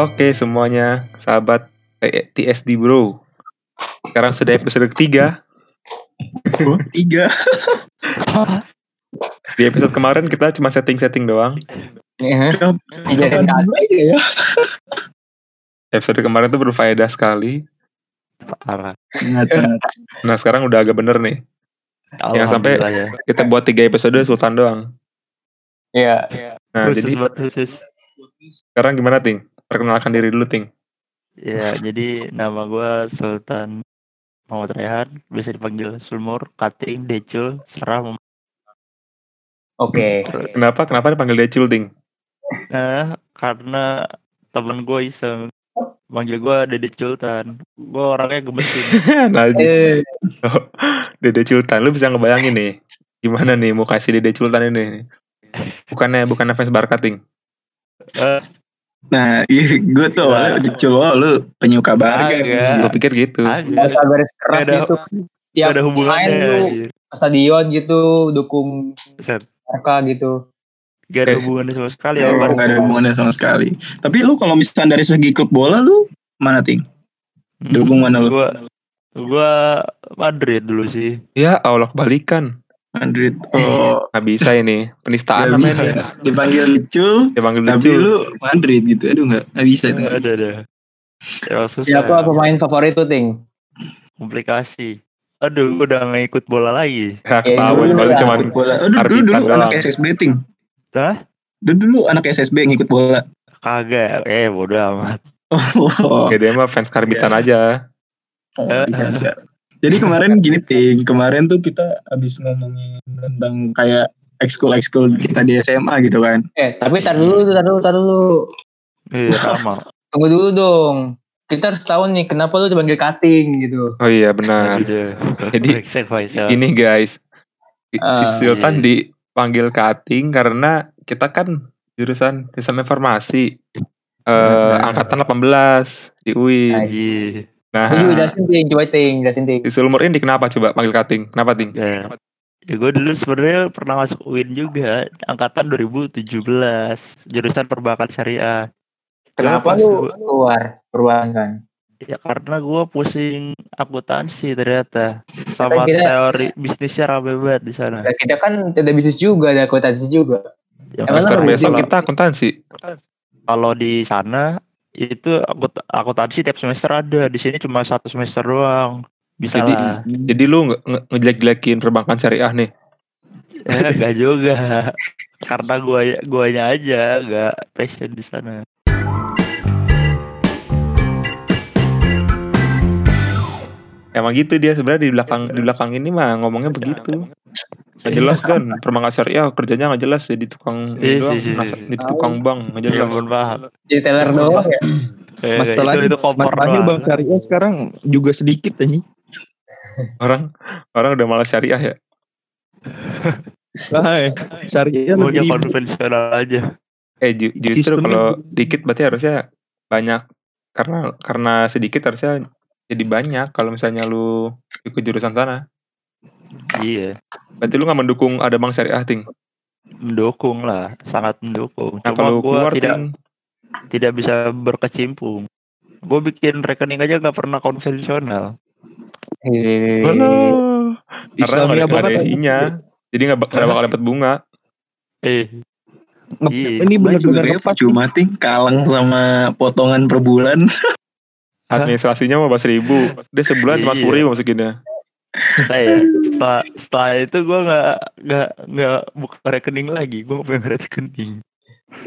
Oke semuanya, sahabat T- TSD Bro. Sekarang sudah episode ketiga. Tiga. Di episode kemarin kita cuma setting-setting doang. Iya. Kapan aja ya? Episode kemarin tuh berfaedah sekali. Parah. Nah sekarang udah agak bener nih. Yang sampai- ya. Kita buat tiga episode Sultan doang. Iya. Nah khusus jadi buat khusus. sekarang gimana Ting? Perkenalkan diri dulu Ting. Ya, jadi nama gua Sultan Muhammad Rehan, bisa dipanggil Sulmur, Kating, Decul, Seram. Oke. Kenapa? Kenapa dipanggil Decul Ting? Nah, karena temen gue iseng manggil gua Dede Sultan. Gua orangnya gemesin. Najis. Eh, Dede Sultan, lu bisa ngebayangin nih gimana nih mau kasih Dede Sultan ini? Bukannya bukannya fans Barca Ting? Eh, Nah, iya, gue tuh awalnya kecil, oh, lu penyuka. Agak. Gue pikir gitu. Barca garis keras Gak ada- gitu. Gak Tiap ada main hubungannya. lu anjir. ke stadion gitu dukung Set. Barca gitu. Gak ada Eh. hubungannya sama sekali Oh, Barca. nggak ada hubungannya sama sekali. Tapi lu kalau misalnya dari segi klub bola, lu mana, Ting? Hmm, Dukung mana lu? Gua gua Madrid dulu sih. Ya Allah kebalikan. Madrid. Oh, Nggak bisa ini. Penistaan namanya bisa. nih. Dipanggil Decul, Dipanggil tapi Decul. lu Madrid gitu. Aduh, nggak nggak bisa itu. nggak Ada ada. Ya. Siapa pemain favorit tuh, Ting? komplikasi. Aduh, gua udah nggak ikut bola lagi. Ya, ketahuan dulu kalau lah. cuma bola. Aduh, dulu dulu doang. anak SSB, Ting. Hah? Dulu dulu anak SSB ngikut bola. Kagak. Eh, bodoh amat. Oh, ya dia mah fans karbitan aja. Eh, bisa, bisa. Jadi kemarin gini ting, kemarin tuh kita habis ngomongin tentang kayak ekskul ekskul kita di SMA gitu kan. Eh, tapi tar dulu, tar dulu, tar dulu. Iya, sama. Tunggu dulu dong. Kita harus tahu nih kenapa lu dipanggil cutting gitu. Oh iya benar. Jadi, Jadi, Ini guys, si Ah, Sultan iya. dipanggil cutting karena kita kan jurusan sistem informasi. Eh Benar. angkatan 18 di UI. Iya. Nah, Lu juga jelasin ting, coba ting, jelasin ting. si Sulmur ini kenapa coba panggil cutting? Kenapa ting? Ya. Ya gue dulu sebenarnya pernah masuk UIN juga angkatan 2017 jurusan perbankan syariah. Kenapa lu keluar perbankan? Ya karena gue pusing akuntansi ternyata sama Kita- teori bisnisnya rame banget di sana. Nah, kita kan ada bisnis juga, ada akuntansi juga. Ya, Emang kita akuntansi. kalau di sana itu akut- akuntansi tiap semester ada, di sini cuma satu semester doang. Bisa Jadi- lah. Jadi lu nge- nge- ngejelek-jelekin perbankan syariah nih. Eh, enggak juga. Karena gua guanya aja enggak passion di sana. Emang gitu dia sebenarnya di belakang di belakang ini mah ngomongnya begitu. Nggak jelas kan perbankan syariah kerjanya nggak jelas jadi tukang ini Iya, doang, iya, iya, iya. jadi tukang bank nggak Ya jelas. Jadi teller doang ya. Masalahnya itu, itu kompor masalahnya bang syariah sekarang juga sedikit nih. Orang orang udah malas syariah ya. Nah, syariah Maunya lebih konvensional aja. Eh ju- justru kalau dikit berarti harusnya banyak karena karena sedikit harusnya jadi banyak kalau misalnya lu ikut jurusan sana. Iya, Berarti lu nggak mendukung ada bank syariah ting. mendukung lah, sangat mendukung. Nah Cuma keluar tidak ting, tidak bisa berkecimpung. Gue bikin rekening aja nggak pernah konvensional. Alah. karena nggak ada, isinya. Jadi nggak nggak bakal dapat bunga. Eh, Iya. ini benar-benar ngepas. cuma ting kalang sama potongan per bulan. Administrasinya mau belas ribu. Dia sebulan cuma Iya. sepuluh ribu masukinnya. Nah ya, setelah, setelah itu gue nggak nggak nggak buka rekening lagi. Gue nggak punya rekening.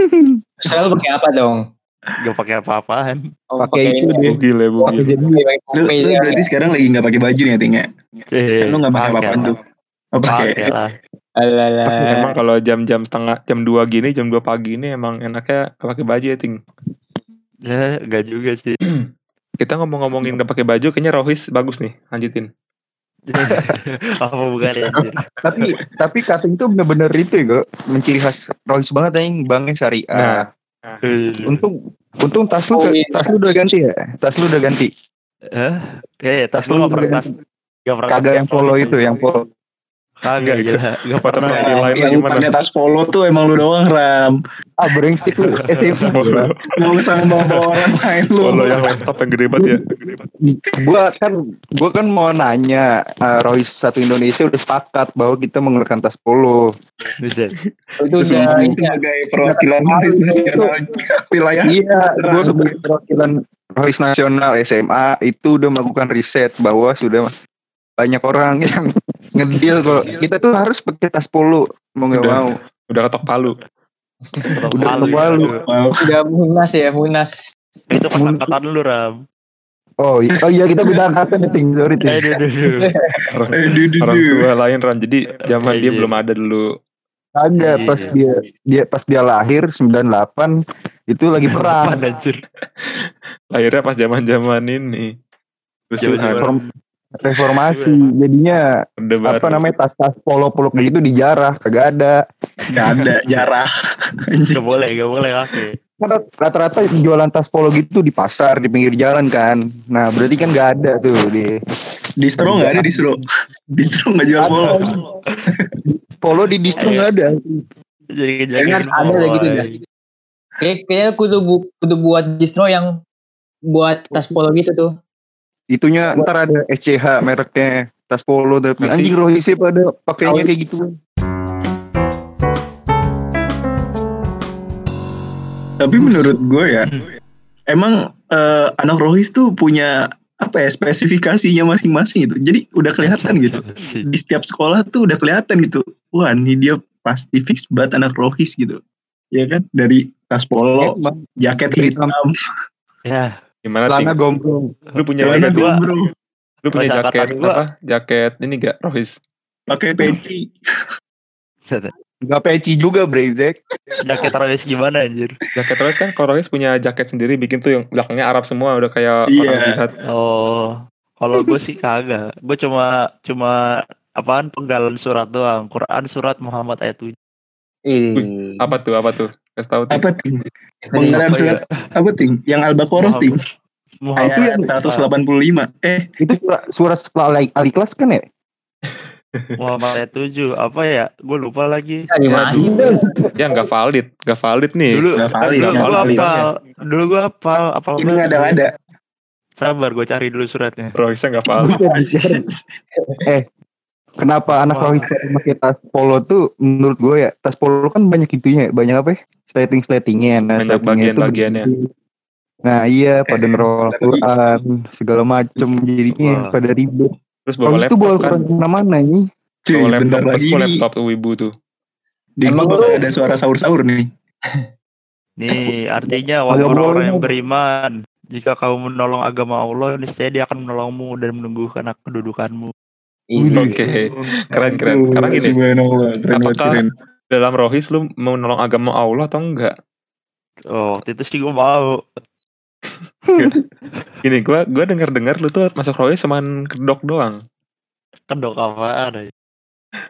Lu pakai apa dong? Gak pakai apa-apaan. Oh, Pakai itu deh. Bugil bugil. jadi pakai Lu, lu ya. berarti sekarang lagi nggak pakai baju nih ya ting ya? Eh, Kan lu nggak pakai apa-apaan lah. tuh. Oh, pakai. Lah. Alah. Emang kalau jam-jam setengah jam 2 gini, jam 2 pagi ini emang enaknya nggak pakai baju ya ting. Ya, gak juga sih. Kita ngomong-ngomongin nggak pakai baju, kayaknya Rohis bagus nih. Lanjutin. Apa bukan ya? Tapi tapi cutting itu benar-benar itu ya, Go. menciri khas Royce banget yang banknya syariah. Nah, Eh, Untung untung tas lu Oh, iya. tas lu udah ganti ya? Tas lu udah ganti. Eh, eh, tas lu gak pernah tas. Gak pernah Kagak yang polo itu, yang polo. Kagak gila, gak pernah. profil lain yang gimana? pakai tas polo tuh emang lu doang ram Ah brengsek lu SMP nggak usah bawa orang lain lu polo yang laptop yang gede banget ya. gua kan gua kan mau nanya uh, Royce satu Indonesia udah sepakat bahwa kita mengeluarkan tas polo. Bisa. Itu udah sebagai perwakilan Royce nasional wilayah Iya, gua sebagai perwakilan Royce nasional SMA itu udah melakukan riset bahwa sudah banyak orang yang ngedil kalau kita tuh harus pakai tas polo mau nggak Udah. mau. Udah ketok palu. Udah gitu. Wow. udah munas ya munas. Itu pas angkatan lu Ram. Oh, iya, oh iya kita beda angkatan nih, Ting. Sorry, Ting. Eh. Orang, Eh, orang tua lain Ran. Jadi zaman dia iya. belum ada dulu. Kagak Iya. pas dia dia pas dia lahir 98 itu lagi perang. Lahirnya pas zaman-zaman ini. Zaman-zaman- reformasi jadinya Orde apa baru. namanya tas-tas polo-polo kayak gitu dijarah kagak ada Nggak ada jarah Anjing. Gak boleh, gak boleh kaki. Kan rata-rata jualan tas polo gitu di pasar di pinggir jalan kan nah berarti kan nggak ada tuh di distro nggak ada distro distro nggak jual polo polo di distro Iya. nggak ada Jadi harus ada gitu ya. Kayak kayaknya kudu bu, kudu buat distro yang buat tas polo gitu tuh. Itunya ntar ada SCH mereknya tas polo tapi Nanti- anjing Royce pada pakainya kayak gitu. Tapi menurut gue ya emang eh, anak Rohis tuh punya apa ya spesifikasinya masing-masing gitu. Jadi udah kelihatan gitu. Di setiap sekolah tuh udah kelihatan gitu. Wah ini dia pasti fix banget anak Rohis gitu. Ya kan? Dari tas polo jaket Hitam. hitam. Ya, Gimana celana Ting? gombrong Lu punya celana jaket, gua- bro lu punya jaket gua- apa? Jaket ini gak Rohis? pakai peci nggak peci juga brengsek jaket Royce gimana anjir? Jaket Rohis kan kalau Rohis punya jaket sendiri bikin tuh yang belakangnya Arab semua udah kayak Iya. orang jihad. Oh, kalau gue sih kagak. Gue cuma cuma apaan penggalan surat doang. Quran surat Muhammad ayat 7. Ih. Apa tuh? Apa tuh? Kasih tahu Ting. apa ting penggalan Apa surat apa ting yang al-baqarah ting Muhammad ayat 185 eh itu surat, surat setelah ali, ali kelas kan ya Muhammad ayat 7 apa ya? Gue lupa lagi. Animasi tuh. Ya nggak valid, nggak valid nih. Dulu Nggak valid, dulu gue apal. Dulu gue apal, apal. ini nggak ada ada Sabar, gue cari dulu suratnya. Rohisnya nggak valid. Kenapa anak Wah. Rohis pakai tas polo tuh menurut gue ya tas polo kan banyak itunya banyak apa ya sleting sletingnya nah, Banyak itu bagian-bagiannya. nah iya pada ngerol Quran segala macem jadinya Wah. pada ribet Terus bawa Rohis tuh bawa laptop kan. Quran ke mana-mana ini cuy Bawa bentar laptop, lagi terus bawa nih laptop tuh ibu tuh. di Emang gua ada suara sahur-sahur nih Nih, artinya wahai orang boleh. yang beriman, jika kamu menolong agama Allah, niscaya dia akan menolongmu dan menumbuhkan kedudukanmu. Oke, keren keren. Karena gini, Apakah- dalam Rohis lu mau nolong agama Allah atau enggak? Oh, waktu itu sih gue mau. Gini, gua gua denger-dengar lu tuh masuk Rohis cuman kedok doang. Kedok apa ada.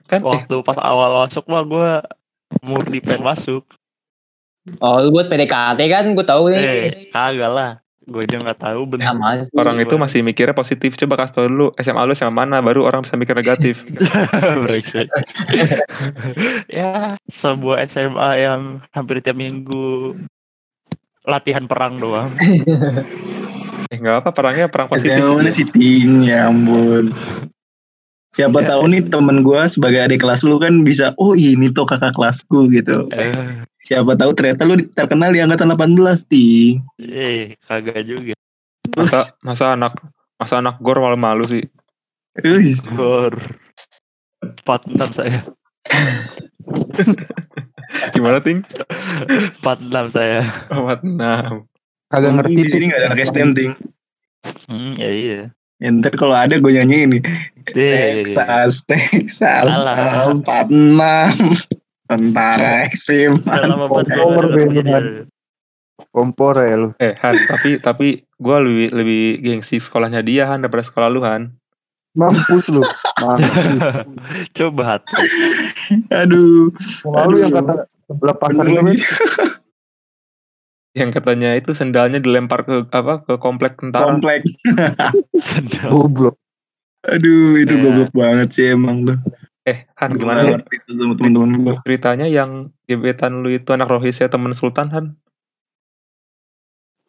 Kan eh, Waktu pas awal masuk mah gue murni pengen masuk. Oh, lu buat PDKT kan gue tahu Eh, nih. kagak lah. Gue aja nggak tahu bener. Sih. orang itu masih mikirnya positif. Coba kasih tau dulu SMA lu sama mana baru orang bisa mikir negatif. Ya, sebuah SMA yang hampir tiap minggu latihan perang doang. eh enggak apa perangnya perang positif. SMA mana sih ting ya ampun siapa Ya. tahu nih temen gua sebagai adik kelas lu kan bisa oh ini tuh kakak kelasku gitu Eh, siapa tahu ternyata lu terkenal di angkatan 18 ting eh, kagak juga. Masa masa anak masa anak gor malu-malu sih. Wis. Gor. 46 saya. Gimana ting? 46 saya. Awat enam. kagak ngerti di sini nggak ada anak STM ting Hmm, ya iya. ya, ntar kalau ada gue nyanyi ini Eh, Texas Texas Alah. 46 tentara ekstrim. Dalam apa Kompor, ya lu. Eh Han, tapi tapi gua lebih lebih gengsi sekolahnya dia Han daripada sekolah lu Han. mampus lu. Mampus Coba hati. aduh. Lalu yang kata sebelah pasar lagi. Yang katanya itu sendalnya dilempar ke apa ke komplek tentara. komplek. Sendal. goblok. Aduh itu Ya. goblok banget sih emang tuh Eh, Han gimana ngerti itu teman-teman gue. Ceritanya yang gebetan lu itu anak rohisnya temen Sultan Han?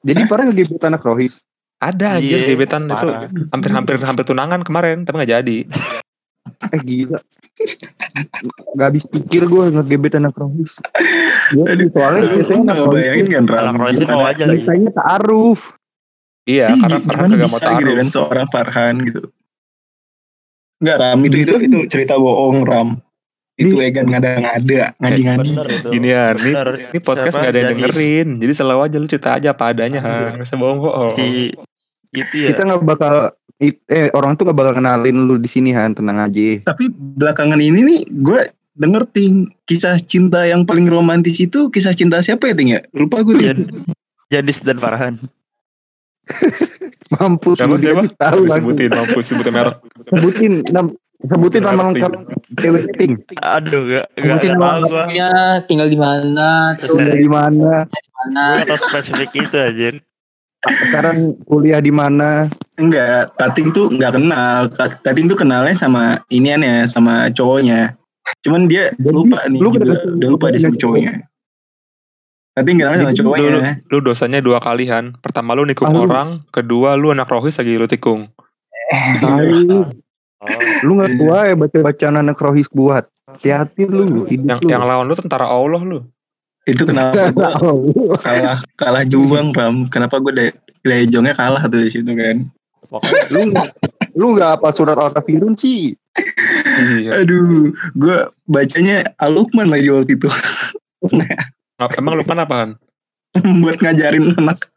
Jadi parah ngegebet anak Rohis. Ada anjir Iya, gebetan itu parah. hampir-hampir hampir tunangan kemarin tapi nggak jadi. Eh gila. Gak habis pikir gue ngegebet anak Rohis. Dia Aduh, soalnya biasanya anak nggak Rohis bayangin kan? Anak Gimana- mau aja lagi. Biasanya ta'aruf. Iya, Ih, karena Farhan kagak mau gitu taruh. kan seorang Farhan gitu. Enggak Ram, itu itu itu cerita bohong Ram. Itu Egan ngada-ngada, ngadi-ngadi. Itu. Ginian, nih, Bener. ini podcast nggak ada yang Jadi dengerin. Jadi selalu aja lu cerita aja apa adanya, Han. Nggak usah bohong-bohong. Si itu ya. Kita nggak bakal eh orang tuh nggak bakal kenalin lu di sini Han, tenang aja. Tapi belakangan ini nih gue denger ting kisah cinta yang paling romantis itu kisah cinta siapa ya ting ya? Lupa gue. Jadis dan Farhan. Mampus Siapa lu siapa? tahu lagi. Sebutin, mampus sebutin merek. Sebutin nam- sebutin nama lengkap cewek ting. Aduh, gak, Sebutin gua. rumahnya, tinggal di mana, terus Tinggal dari di mana? tahu spesifik itu aja. Sekarang kuliah di mana? Enggak, Kating tuh nggak kenal. Kating tuh kenalnya sama inian ya, sama cowoknya. Cuman dia Jadi, lupa nih, lu juga, udah lupa dia sama sama cowoknya. Kenalnya sama Jadi, cowoknya. Lu dosanya dua kali, Han. Pertama lu nikung lu- orang, kedua lu anak rohis lagi lu tikung. Tai. Oh. Lu nggak tua ya baca bacaan anak rohis buat. Hati-hati lu hidup Yang lu. yang lawan lu tentara Allah lu. Itu kenapa gue kalah kalah juang Ram? Kenapa gue dari dari jongnya kalah tuh di situ kan? Pokoknya lu lu nggak apa surat al kafirun sih? Iya. Aduh, gue bacanya Alukman lagi waktu itu Ngap- Emang Lukman apaan? buat ngajarin anak.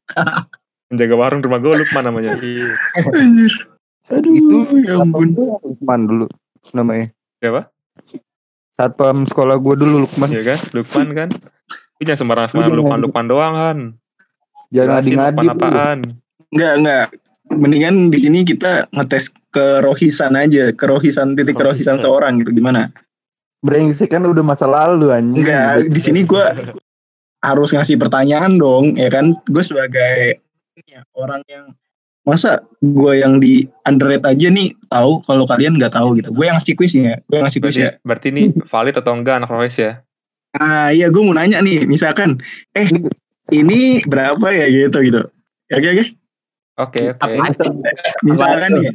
Menjaga warung rumah gue Lukman namanya. iya. Anjir. Aduh, Itu ya ampun. Lukman dulu namanya. Siapa? Satpam sekolah gue dulu Lukman. Iya kan? Lukman kan? Ini jangan sembarang sembarang Lukman Lukman doang kan. Jangan ngadi-ngadi. Lukman lu. apaan? Enggak, enggak. Mendingan di sini kita ngetes kerohisan aja, kerohisan titik kerohisan Kerohisan. seorang gitu gimana? Brengsek kan udah masa lalu anjing. Enggak, di sini gue harus ngasih pertanyaan dong, ya kan? Gue sebagai ya, orang yang masa gue yang di underrate aja nih tahu kalau kalian nggak tahu gitu. Gue yang ngasih quiz ya, gue yang ngasih quiz Berarti, ya. berarti ini valid atau enggak anak rohis ya? Ah iya, gue mau nanya nih, misalkan, eh ini berapa ya gitu gitu. Oke oke. Oke oke. Sih? Misalkan nih,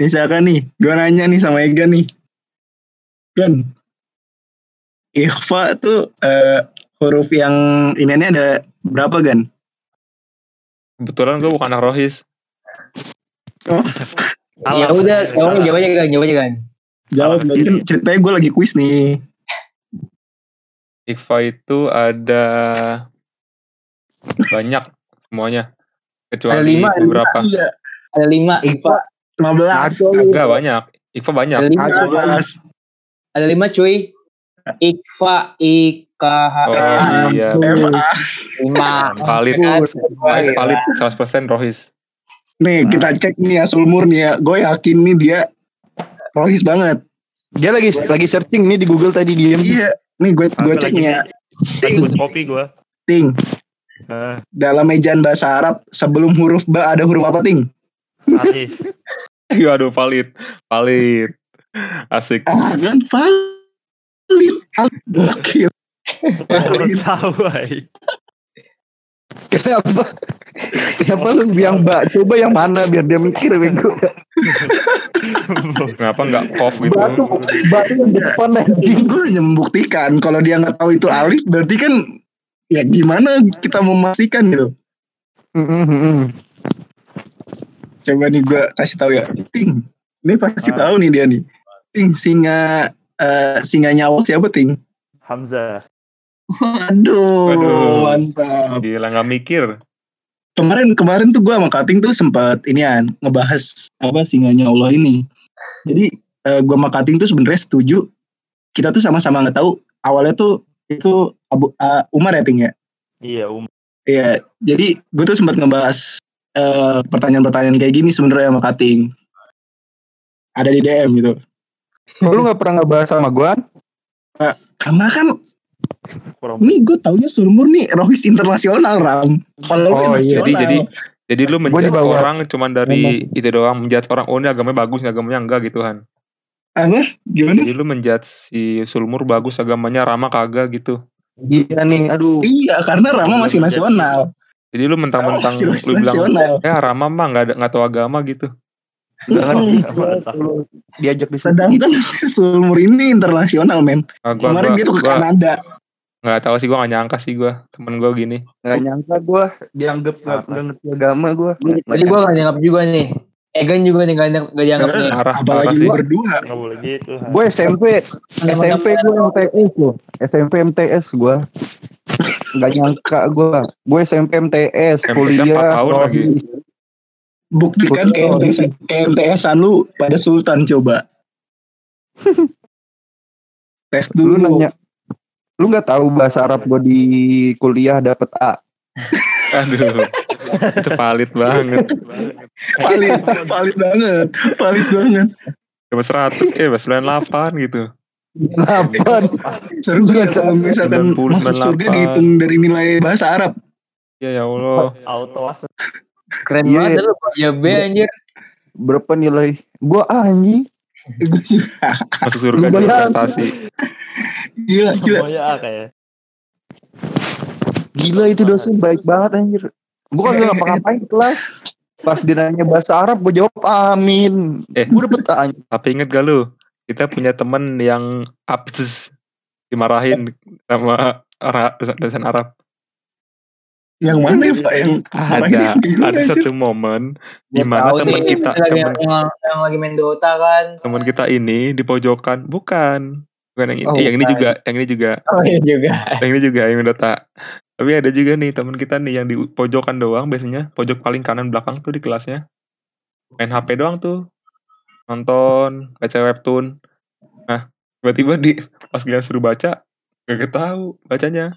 misalkan nih, gue nanya nih sama Ega nih, kan, ikhfa tuh eh, huruf yang ini ada berapa gan? Kebetulan gue bukan anak rohis. Ya udah, jawab jawab aja kan, jawab aja kan. Jawab, kan ceritanya gue lagi kuis nih. Ikhfa itu ada banyak semuanya. Kecuali Ada lima, ada beberapa. Iya, Ada lima, Iqfa. 15. Enggak banyak. Ikhfa banyak. Ada lima, 15. ada lima cuy. Iqfa, IKH, Oh iya. FA. lima. Valid. Kan? Valid 100% rohis. Nih, kita cek nih asal mur nih ya. Gue yakin nih dia rohis banget. Dia lagi lagi searching nih di Google tadi diem. Iya. Nih gue gue cek nih ya. Lagi kopi gua. Ting, Nah, dalam ejaan bahasa Arab sebelum huruf ba ada huruf apa ting? Arif. Iya, Aduh valid. Valid. Asik. Ah kan valid. Gokil. Baru tahu ay. Kenapa? Kenapa lu yang mbak? Coba yang mana biar dia mikir bego. Kenapa enggak kof gitu? Batu, batu yang depan anjing. Gue hanya membuktikan kalau dia nggak tahu itu alif berarti kan ya gimana kita memastikan gitu. Coba nih gue kasih tahu ya. Ting, ini pasti Ah. tahu nih dia nih. Ting singa eh, singa nyawa siapa ting? Hamzah. Waduh, Waduh. mantap. Gila nggak mikir. Kemarin kemarin tuh gue sama Kating tuh sempat inian ngebahas apa singanya Allah ini. Jadi eh, gue sama Kating tuh sebenarnya setuju. Kita tuh sama-sama nggak tahu awalnya tuh itu Abu eh, Umar ya Ting ya. Iya, um. Iya, jadi gue tuh sempat ngebahas eh, pertanyaan-pertanyaan kayak gini sebenarnya sama Kating. Ada di DM gitu. Kok lu gak pernah ngebahas sama gua? Karena kan Kurang. ini gue taunya Sulmur nih Rohis internasional Ram. Kalau Oh, iya, Jadi jadi jadi lu dibawa- orang cuman dari itu doang menjudge orang oh ini agamanya bagus, ini agamanya enggak gitu kan. Apa? Gimana? Jadi lu menjudge si Sulmur bagus agamanya Rama kagak gitu. Iya nih, aduh. Iya, karena Rama masih nasional. Jadi lu mentang-mentang Masih lu bilang nasional. ya Rama mah nggak ada nggak tahu agama gitu. Diajak diskusi. Sedangkan Sulmur ini internasional, men. Nah, gua, Kemarin gua, dia tuh ke gua Kanada. Nggak tahu sih gua nggak nyangka sih gua temen gua gini. Nggak nyangka gue dianggap nggak ngerti agama gue. Jadi gue gak dianggap juga nih. Egan juga nih gak, dianggap- gak dianggap nih. Marah Apalagi lu berdua. Nggak boleh gitu. Gue SMP, SMP gue MTS loh. SMP MTS gue. Nggak nyangka gue. Gue SMP MTS, kuliah. tahun lagi. Buktikan ke. MTS, ke MTS-an lu pada Sultan coba. Tes Lu dulu. nanya, lu nggak tahu bahasa Arab gue di kuliah dapet A. Aduh. itu valid banget. Valid, valid banget. Valid banget. Coba 100 eh 98 gitu. Delapan. Seru banget kalau misalkan 90, masuk surga 98. dihitung dari nilai bahasa Arab. Ya ya Allah. Auto masuk. Keren Iya. banget lu. Ya B anjir. Berapa nilai? Gue A anjing. Masuk surga di prestasi. Gila, gila. Semuanya A kayak. Gila itu dosen baik banget anjir. Gue kagak ngapa-ngapain di kelas. Pas dia nanya bahasa Arab, gue jawab amin. Eh. Gue dapet A. anjing. Tapi inget gak lu? Kita punya temen yang abs dimarahin sama dosen Arab. Yang mana ya Pak? Yang Ada ada satu momen di mana teman kita yang lagi, teman yang, yang lagi main Dota kan. teman kita ini di pojokan bukan bukan yang ini Oh, Eh, yang ini juga yang ini juga Oh iya juga. yang ini juga yang Dota tapi ada juga nih teman kita nih yang di pojokan doang biasanya pojok paling kanan belakang tuh di kelasnya main HP doang tuh nonton baca webtoon nah tiba-tiba di pas dia suruh baca gak tahu bacanya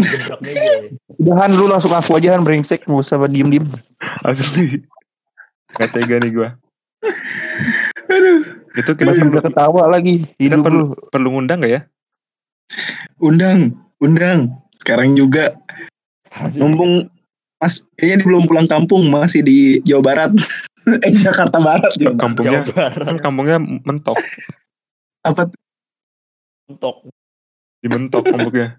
ya. Udahan lu langsung aku aja Han brengsek. Gak usah diem-diem. asli gak tega nih gua Aduh. Itu kita udah ketawa lagi. kita perlu lu. perlu ngundang gak ya Undang, undang. Sekarang juga. Mumpung Mas, kayaknya dia belum pulang kampung, masih di Jawa Barat. eh, Jakarta Barat juga. kampungnya Jawa Barat. kan kampungnya mentok Apa? Untuk. di mentok kampungnya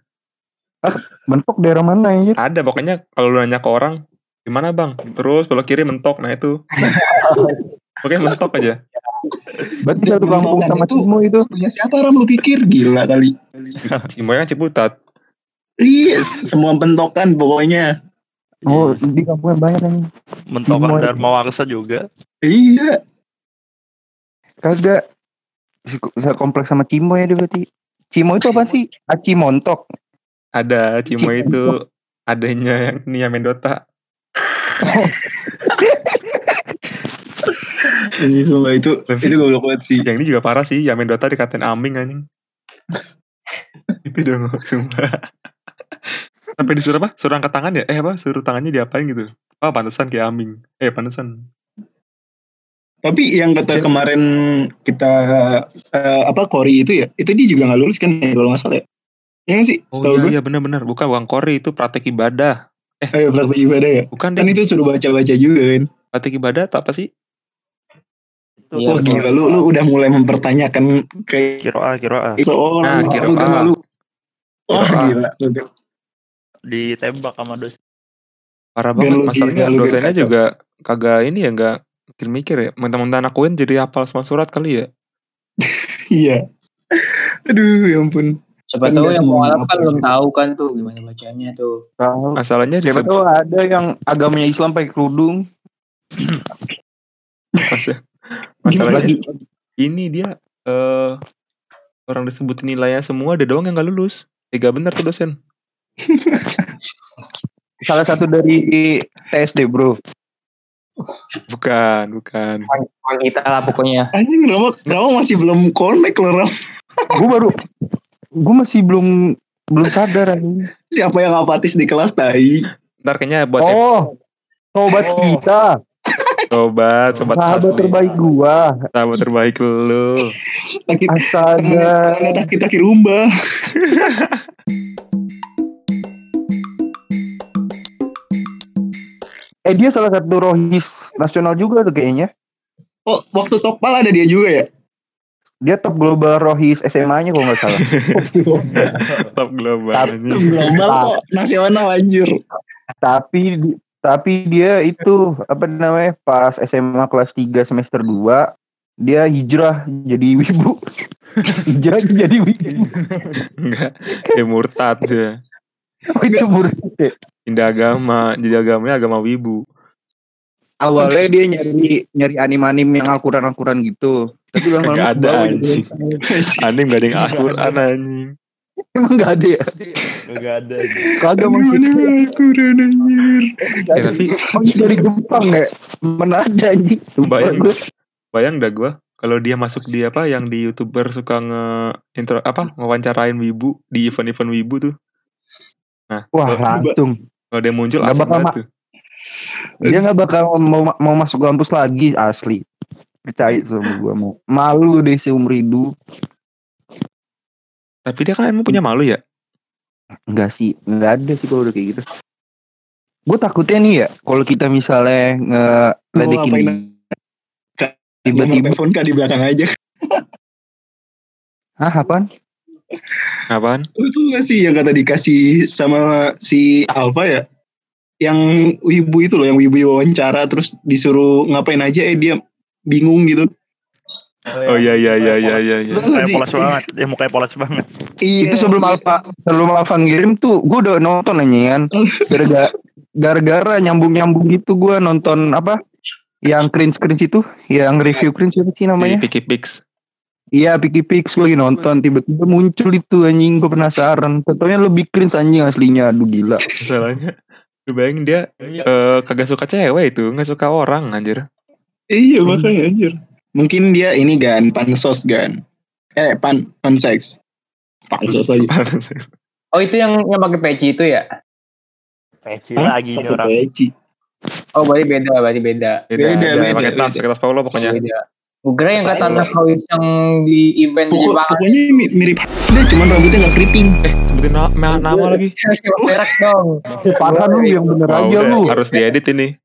Bentuk daerah mana anjir? ada pokoknya kalau lu nanya ke orang gimana bang terus belok kiri mentok nah itu pokoknya mentok aja Berarti satu kampung sama itu- Cimo itu. Punya siapa Ram lu pikir? Gila kali. Cimoy kan Ciputat Iya, semua bentokan pokoknya. Oh, di kampung banyak anjing. Mentokan Cimoy. Dharma Wangsa juga. Iya. Kagak. Saya kompleks sama Cimo ya dia berarti. Cimo itu apa sih? Aci montok. ada Cimoy itu adanya yang Nia Mendota Ini semua itu itu goblok banget sih. yang ini juga parah sih. Yang Mendota dikatain Aming anjing. Itu dong sumpah. Sampai disuruh apa? Suruh angkat tangan ya? Eh apa? Suruh tangannya diapain gitu? Oh pantesan kayak Aming. Eh pantesan. Tapi yang kata kemarin kita eh, apa Kori itu ya, itu dia juga nggak lulus kan ya, kalau nggak salah ya. Iya sih? oh Setahu iya gue. iya benar-benar bukan uang kori itu praktek ibadah. Eh, praktek ibadah ya. bukan Kan deh itu suruh baca-baca juga kan. praktek ibadah atau apa sih Iya, Wah gila lu lu udah mulai mempertanyakan kayak Kiroa, Kiroa. seorang Nah, kira- lu ah. lu. Wah Kira- gila. Lu- Ditembak sama dosen. parah banget lu masalahnya gila, lu dosennya kacau. juga kagak ini ya nggak mikir-mikir ya mentang-mentang anak UIN jadi hafal semua surat kali ya Iya. Aduh ya ampun. Siapa Kan tahu yang Arab kan apa. belum tahu kan tuh gimana bacanya tuh. Tahu. masalahnya di Siapa tahu ada yang agamanya Islam pakai kerudung. Mas- masalahnya Lagi ini dia eh orang disebut nilainya semua ada doang yang nggak lulus tiga benar tuh dosen salah satu dari TSD bro. bukan bukan Orang kita lah pokoknya. Anjing Rama, Rama masih belum connect loh Ram. Gue baru, gue masih belum belum sadar anjing. Siapa yang apatis di kelas tai? ntar kayaknya buat Oh, sobat Oh. kita, sobat sobat sahabat asli. terbaik gua. sahabat terbaik lu Taki Astaga. taki taki rumba. Eh dia salah satu rohis nasional juga tuh kayaknya. Oh, waktu Tokpal ada dia juga ya? dia top global Rohis SMA-nya kalau nggak salah. Top global anjing. Global kok nasional anjir. tapi di- tapi dia itu apa namanya pas SMA kelas 3 semester 2 dia hijrah jadi wibu. hijrah jadi wibu. Enggak, kayak murtad dia. Oh, itu murid. Pindah agama, jadi agamanya agama wibu. Awalnya dia nyari nyari anim-anim yang Al-Quran-Al-Quran gitu. Tapi lama-lama Enggak ada anjing. Anim gak ada yang Al-Quran anjing. Emang enggak ada ya? Enggak ada. Kagak maksud Gimana Al-Quran anjir. Ya, tapi Oh, ini dari Jepang ya? Mana ada anjing? Bayang. bayang dah gue kalau dia masuk di apa yang di youtuber suka nge intro apa wawancarain wibu di event-event wibu tuh. Nah, Wah langsung. kalau dia muncul Nggak asik bakal tuh. Dia nggak bakal mau mau masuk kampus lagi asli. Percaya sama gua mau. Malu deh seumur hidup. Tapi dia kan emang punya malu ya. Enggak sih, enggak ada sih kalau udah kayak gitu. Gue takutnya nih ya, kalau kita misalnya ngeledekin tiba-tiba, telepon kak di belakang aja. ah apaan? Apaan? Tuh gak sih yang kata dikasih sama si Alfa ya? Yang wibu itu loh, yang wibu wawancara terus disuruh ngapain aja eh dia bingung gitu. Oh iya iya iya iya iya. iya. Lu Kayak polos banget. Ya mukanya polos banget. Iya. itu sebelum Alfa sebelum Alfa ngirim tuh gue udah nonton aja kan gara-gara gara-gara nyambung-nyambung gitu gue nonton apa yang cringe cringe itu yang review cringe apa sih namanya Picky Pix. iya Piki Pix gue lagi nonton tiba-tiba muncul itu anjing gue penasaran tentunya lebih cringe anjing aslinya aduh gila Masalahnya lu bayangin dia eh, kagak suka cewek itu, nggak suka orang anjir. Iya makanya anjir. Mungkin dia ini gan pansos gan. Eh pan panseks. Pansos aja. Oh itu yang yang pakai peci itu ya? Peci Hah? lagi ini Pakai orang. peci. Oh berarti beda, berarti beda. Beda, Beda, beda, beda, pakai tas, pakai tas Paulo pokoknya. Beda. Gue yang kata anak kau yang di event di Pokok, Jepang. pokoknya mi- mirip dia cuman rambutnya nggak keriting. Sebutin na- ma- nama lagi. Berak dong. parah lu yang bener Oh, aja udah, lu harus diedit ini.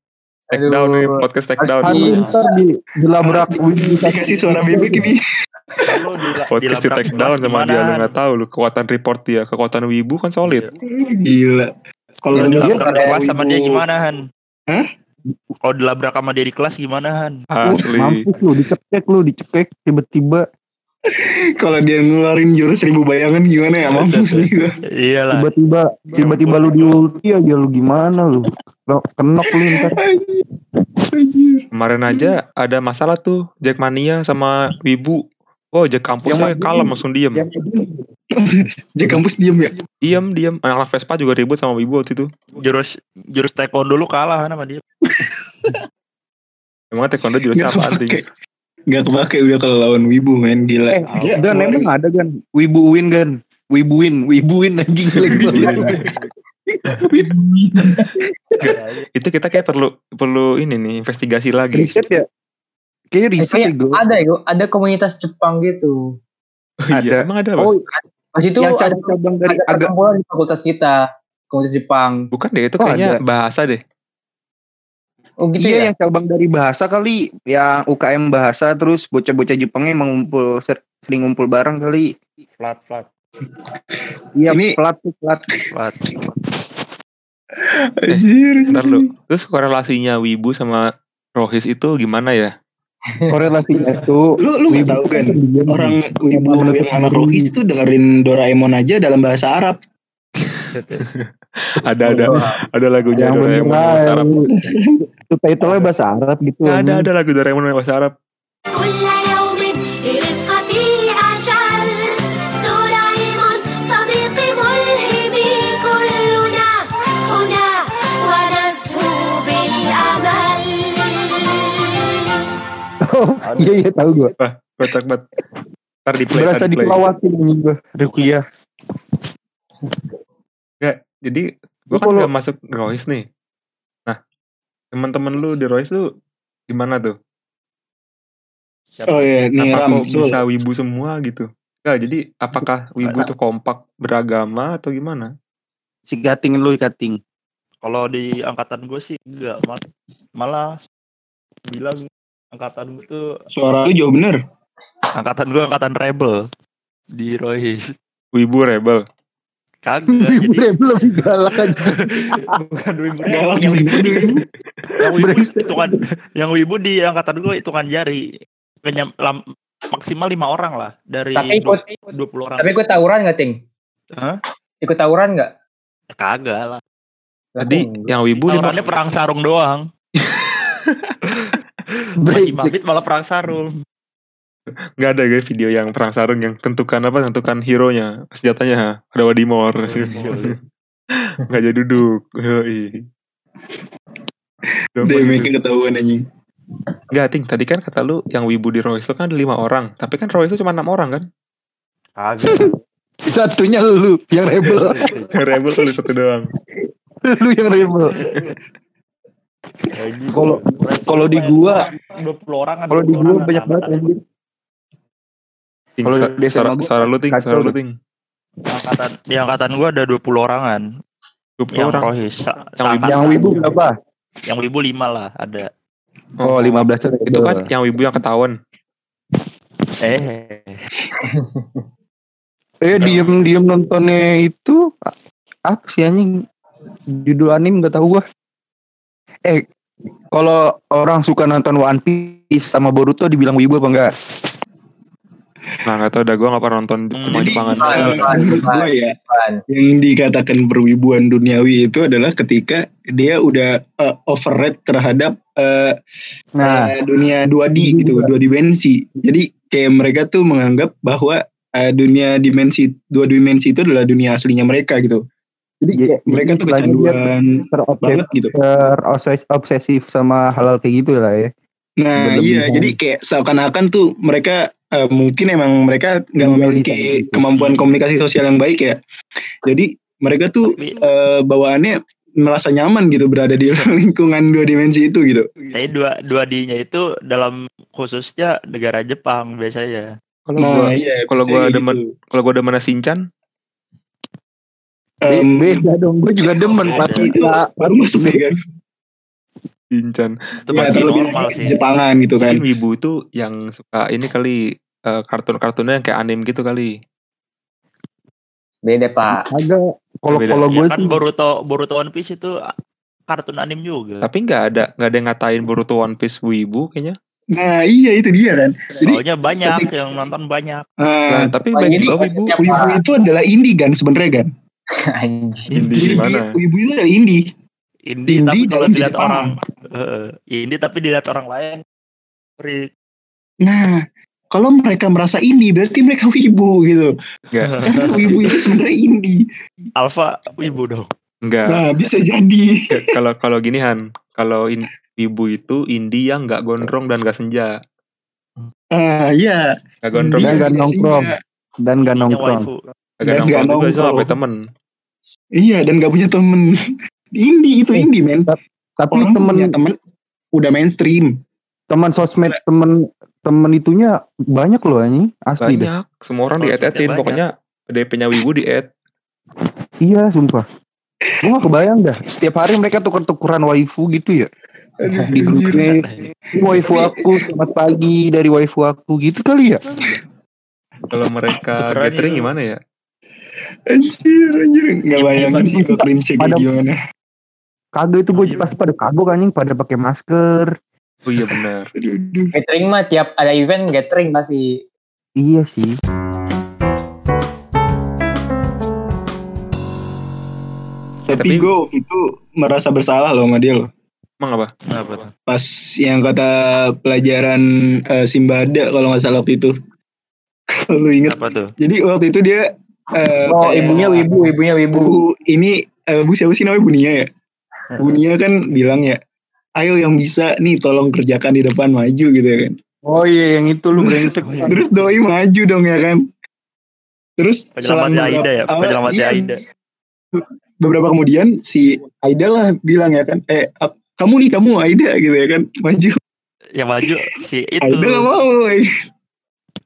Take Aduh. down nih, podcast take down. Kan lu ntar di dilabrak Dikasih suara bebek ini. Podcast di take down sama dia lu nggak tahu lu kekuatan report dia, kekuatan wibu kan solid. Gila. Kalau di kata kelas sama dia gimana Han? Hah? Kalau dilabrak sama dia di kelas gimana Han? Asli. mampus lu dicekek lu dicekek tiba-tiba Kalau dia ngeluarin jurus seribu bayangan gimana ya mampus nih gua. Iyalah. tiba-tiba tiba-tiba lu di ulti aja lu gimana lu kenok lu ntar Anjir. Kemarin aja ada masalah tuh Jackmania sama wibu. Oh, Jack kampusnya Yang- kalem langsung diem. Di kampus diem ya. Diem, diem. Anak-anak Vespa juga ribut sama wibu waktu itu. Jurus jurus taekwondo lu kalah sama dia. Emang taekwondo jurusnya apa anjing? Gak kepake udah kalau lawan wibu men gila. eh Dia gan ngeluarin- emang ada gan wibu win gan wibu win wibu win anjing Itu kita kayak perlu perlu ini nih investigasi lagi. riset ya kayak riset ya Kayak gue ada ya, ada komunitas Jepang gitu. Oh, iya, ada. emang ada apa? oh Pas itu yang ada, cabang-cabang dari ada agak di fakultas kita, komunitas Jepang. Bukan deh, itu Oh, kayaknya ada. bahasa deh. Oh gitu iya ya? yang cabang dari bahasa kali yang UKM bahasa terus bocah-bocah Jepangnya emang ngumpul ser- sering ngumpul bareng kali Flat flat iya Ini- plat tuh plat flat. Anjir. Ntar lu. Terus korelasinya wibu sama rohis itu gimana ya? korelasinya itu Lu lu gak tahu kan orang wibu yang anak rohis itu dengerin Doraemon aja dalam bahasa Arab. Ada ada ada lagunya yang Doraemon bahasa Arab. subtitlenya bahasa Arab gitu Gak ya, ada ada lagu Doraemon yang bahasa Arab Oh iya iya tahu gue. Wah, kocak banget. Ntar di play. Berasa dikelawati ini gue dari Gak. Jadi gue kan kalau... gak masuk Rois nih. Nah, teman-teman lu di rohis tuh gimana tuh? Oh iya, nih Apa Ram. bisa wibu semua gitu? Nggak, jadi apakah wibu tuh kompak beragama atau gimana? si kating lu kating Kalau di angkatan gue sih enggak malah, malah bilang angkatan gue tuh Suara lu jauh bener. Angkatan gue angkatan rebel di Rohis. Wibu rebel. Kagak. Jadi lebih galak aja. bukan wibu. Galak Yang wibu di yang wibu hitungan yang wibu di angkatan gue hitungan jari. Kenyam, lam- maksimal lima orang lah dari Tapi ikut, dua puluh orang. tapi ikut tawuran nggak, Ting? Hah? Ikut tawuran nggak? Kagak lah. Kok yang wibu lima Tawurannya perang sarung doang. Masih mabit malah perang sarung. Nggak ada guys video yang perang sarung yang tentukan apa tentukan hero nya senjatanya ha? ada Wadimor nggak jadi duduk. Dong, Damage ketahuan anjing. Nggak, Ting. Tadi kan kata lu yang wibu di Royce kan ada lima orang. Tapi kan Royce cuma enam orang kan? Kagak. Satunya lu yang rebel. Yang Rebel tuh satu doang. lu yang rebel. Kalau- kalau di gua- 20 orang Kalau di gua banyak banget anjir. Ting, Kalau sa- di SMA suara, gua suara lu, Ting. lu. Ting. angkatan di angkatan gua ada 20 orangan 20 yang orang. rohis sa- Yang. Yang wibu berapa? yang wibu 5 lah ada Oh, 15 Itu kan yang wibu yang ketahuan. eh Eh diem diem nontonnya itu apa sih anjing judul anim gak tahu gua. Eh kalau orang suka nonton One Piece sama Boruto dibilang wibu apa enggak? Nah, nggak tahu dah. Gue nggak pernah nonton Hmm. Jepang Jepangan. Eh, gue ya, yang dikatakan perwibuan duniawi itu adalah ketika dia udah uh, overrate terhadap uh, Nah, uh, dunia 2D gitu, dua dimensi. Jadi kayak mereka tuh menganggap bahwa uh, dunia dimensi dua dimensi itu adalah dunia aslinya mereka gitu. Jadi Jadi- kayak mereka tuh kecanduan banget gitu. terobsesif sama hal-hal kayak gitu lah ya. Nah Berlebihan. iya, jadi kayak seakan-akan tuh mereka uh, mungkin emang mereka nggak di memiliki sana gitu. kemampuan komunikasi sosial yang baik ya. Jadi mereka tuh tapi uh, bawaannya merasa nyaman gitu berada di lingkungan dua dimensi itu gitu. saya dua dua D nya itu dalam khususnya negara Jepang biasanya Kalau Nah gua iya, kalau gua demen gitu. kalau gua demen Shinchan, Em, beda dong, gue juga demen Beda. pasti itu Kak. baru masuk deh kan. Shinchan. itu Ya, masih terlebih normal sih Jepangan gitu kan. Mungkin wibu itu yang suka ini kali eh, kartun-kartunnya yang kayak anime gitu kali. Beda, Pak. Ada kalau kalau ya gue kan sih Boruto Boruto One Piece itu kartun anim juga Tapi nggak ada nggak ada yang ngatain Boruto One Piece wibu kayaknya. Nah iya itu dia kan. Jadi soalnya banyak ketika- yang nonton banyak Nah, uh, tapi Oh, banyak jadi juga wibu. wibu itu adalah indie kan sebenarnya kan. Anjing. Indie gimana? wibu itu adalah indie. Indie, Indie tapi kalau dilihat Jepang. orang Heeh, indie tapi dilihat orang lain freak. Nah kalau mereka merasa indie berarti mereka wibu gitu. Enggak, Karena wibu itu sebenarnya indie. Alpha wibu dong enggak. Nah bisa jadi. Kalau kalau gini Han, kalau in, wibu itu indie yang nggak gondrong dan nggak senja. Ah iya. Nggak gondrong, Dan nggak tidak nongkrong. dan gak Indie-nya nongkrong. dan nggak nongkrong juga itu nongkrong. temen. Iya dan gak punya temen. Indie itu Eh, indie men. Tapi Orang temen punya temen udah mainstream. teman sosmed temen temen itunya banyak loh anjing asli deh. Banyak, semua orang di-add-addin. banyak. Pokoknya DP-nya wibu di-add. Iya sumpah. Gue gak kebayang dah. Setiap hari mereka tuker-tukeran waifu gitu ya. Di grupnya. "Ini Waifu aku selamat pagi dari waifu aku gitu kali ya. Kalau mereka gathering gimana ya? Anjir anjir. Gak bayangin sih kok cringe kayak Pada- gimana. Kagak itu gue Iya. pasti pada kagok anjing pada pakai masker. Oh iya benar. Gathering mah tiap ada event gathering pasti. Iya sih. Tapi Tapi- gue waktu itu merasa bersalah loh sama dia loh. Emang apa? Pas yang kata pelajaran eh, Simbada kalau nggak salah waktu itu. Lu inget. Apa tuh? Jadi waktu itu dia eh, Oh, kayak- ibunya wibu, ibunya wibu. Bu ini eh, Bu siapa sih namanya Bu Nia ya? Bu Nia kan bilang ya, ayo yang bisa nih tolong kerjakan di depan maju gitu ya kan. Oh iya yang itu lu brengsek. Terus doi maju dong ya kan. Terus beberapa- Aida ya, penyelamatnya iya, Aida. Beberapa kemudian si Aida lah bilang ya kan, eh kamu nih kamu Aida gitu ya kan, maju. Yang maju si itu. Aida gak mau. eh.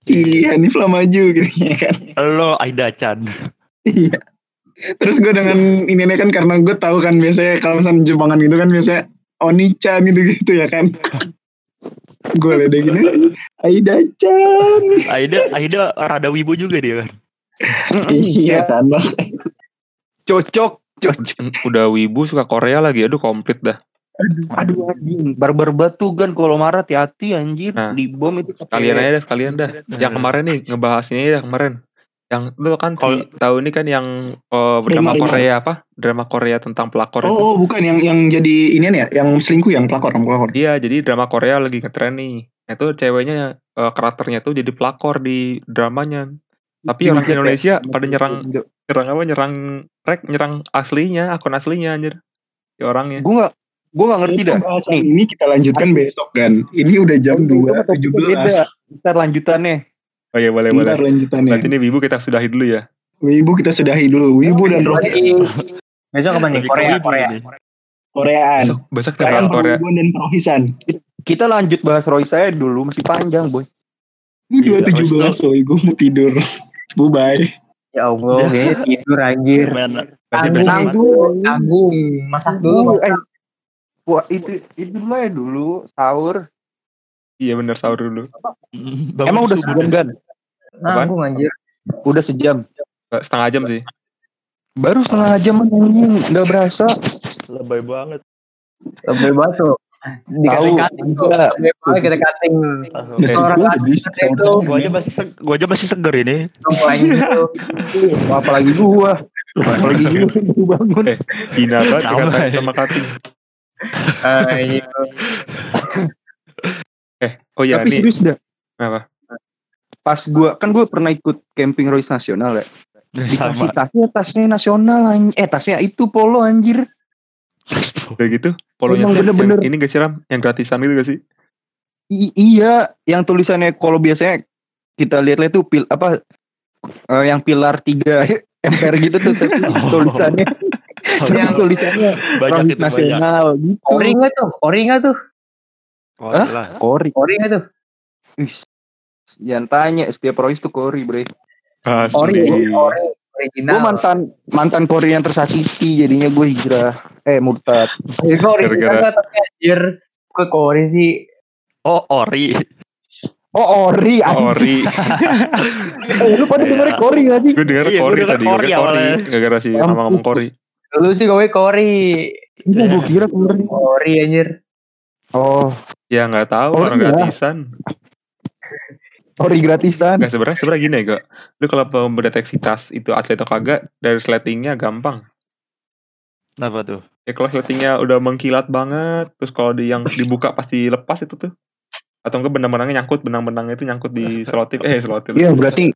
Si Hanif lah maju gitu ya kan. Lo Aida Chan. Iya. Terus gue dengan ini kan karena gue tahu kan biasanya kalau misalnya Jepangan gitu kan biasanya Oni-chan gitu gitu ya kan. gue ledekin aja. Aida Chan. Aida Aida rada wibu juga dia kan. Iya kan. Cocok, cocok. Udah wibu suka Korea lagi. Aduh komplit dah. Aduh anjing, barbar batu kan kalau marah hati-hati anjir Nah. di bom itu Kalian aja dah, sekalian dah. Yang kemarin nih ngebahas ini dah kemarin. Yang lu kan Kalau- tahu ini kan yang eh, drama Rima, Rima. Korea apa? Drama Korea tentang pelakor itu. Oh, oh bukan yang yang jadi inian ya, yang selingkuh yang pelakor, yang pelakor. Iya, jadi drama Korea lagi ngetren nih. Nah, Itu ceweknya eh, karakternya tuh jadi pelakor di dramanya. Tapi orang ya? Indonesia pada nyerang nyerang apa? Nyerang rek, nyerang aslinya, akun aslinya anjir. Si orangnya. Gue gak, gue gak ngerti dah. Ini kita lanjutkan besok kan. Ini udah jam Itu 2 mah topiknya beda. 17. Ntar lanjutannya. Iya, boleh Bentar boleh. lanjutannya. Berarti ini Wibu kita sudahi dulu ya. Wibu kita sudahi dulu. Wibu dan Rohis. Besok apa nih? Korea, Korea. ini. Koreaan. Besok besok Sekarang Korea. Wibu dan Rohisan. Kita lanjut bahas Roy saya dulu masih panjang boy. Ini Iya, 217 woy. Gue mau tidur. Bu bye. Ya Allah, kayaknya tidur anjir. Tanggung, tanggung, tanggung. Masak dulu. Eh, wah itu itu dulu ya dulu sahur. Iya bener sahur dulu. Bangun Emang udah sejam kan? Tanggung anjir. Udah sejam. Eh, Setengah jam sih. Baru setengah jam anjing nggak berasa. Lebay banget. Lebih batu. Dikatain cutting kok. Enggak. Lebih banget kita cutting. Langsung. Udah Orang setengah lagi jadi. itu. Gua aja masih seg- gua aja masih seger ini. Gitu. Apalagi gua. Apalagi gua bangun. Hina banget Sama, ya. sama Kating. Ah, iya. Oh iya Tapi nih. serius dah. Apa? Pas gua kan gua pernah ikut camping Royce nasional ya. Dikasih Sama. tasnya tasnya nasional anj- eh tasnya itu polo anjir. Kayak gitu. Polonya Emang yang- bener-bener. ini gak sih Ram? Yang gratisan gitu gak sih? I- iya, yang tulisannya kalau biasanya kita lihat-lihat tuh pil apa eh, yang pilar 3 emper gitu tuh tapi tulisannya tapi Yang- tulisannya banyak itu banyak. nasional gitu. Ori nggak tuh? Ori nggak tuh? Oh, Hah? lah. Kori. Ori nggak tuh? Jangan tanya setiap Royce tuh Kori, Bre. Asli. Ori, Ori. Original. Gue mantan mantan Kori yang tersakiti jadinya gue hijrah. Eh murtad. Anjir, kok original Gara-gara- nggak tapi anjir. Kok Ori sih? Oh, ori. Oh Ori, anjing. Ori. Eh, lu pada Iya. dengerin Kori gak sih? Gue denger Iya, Kori denger tadi. Gue Kori Kori. awalnya. Gara-gara si Ampun. nama ngomong Kori. Lu sih gue Kori. Gue gue kira Kori. Ori anjir. Oh, Ya nggak tahu Kori orang ya. gratisan. Kori gratisan. Nggak sebenarnya sebenarnya gini ya, Kak. Lu kalau mau mendeteksi tas itu atlet atau kagak dari sletingnya gampang. Kenapa tuh? Ya kalau sletingnya udah mengkilat banget, terus kalau di yang dibuka pasti lepas itu tuh. Atau enggak benang-benangnya nyangkut, benang-benang itu nyangkut di selotip. Eh, selotip. Iya berarti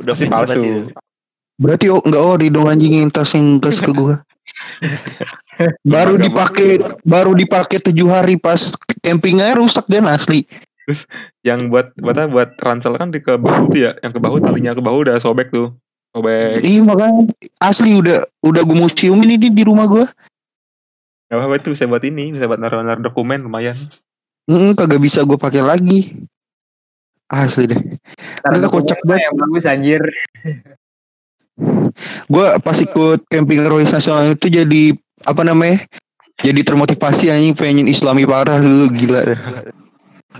Udah Pasti fix palsu. berarti. berarti oh, enggak ori dong anjing yang tas yang gas ke gua. baru dipakai baru dipakai tujuh hari pas campingnya rusak dan asli. Yang buat buat apa? buat ransel kan di ke bahu tuh ya, yang ke bahu talinya ke bahu udah sobek tuh. Sobek. Iya makanya asli udah udah gue museum ini di, di rumah gua. Gak apa-apa itu bisa buat ini, bisa buat naruh-naruh dokumen lumayan. Mm, kagak bisa gue pakai lagi. Asli deh. Enggak, kocak banget. Yang bagus anjir. Gue pas ikut camping Royce Nasional itu jadi apa namanya? Jadi termotivasi anjing pengen islami parah dulu gila.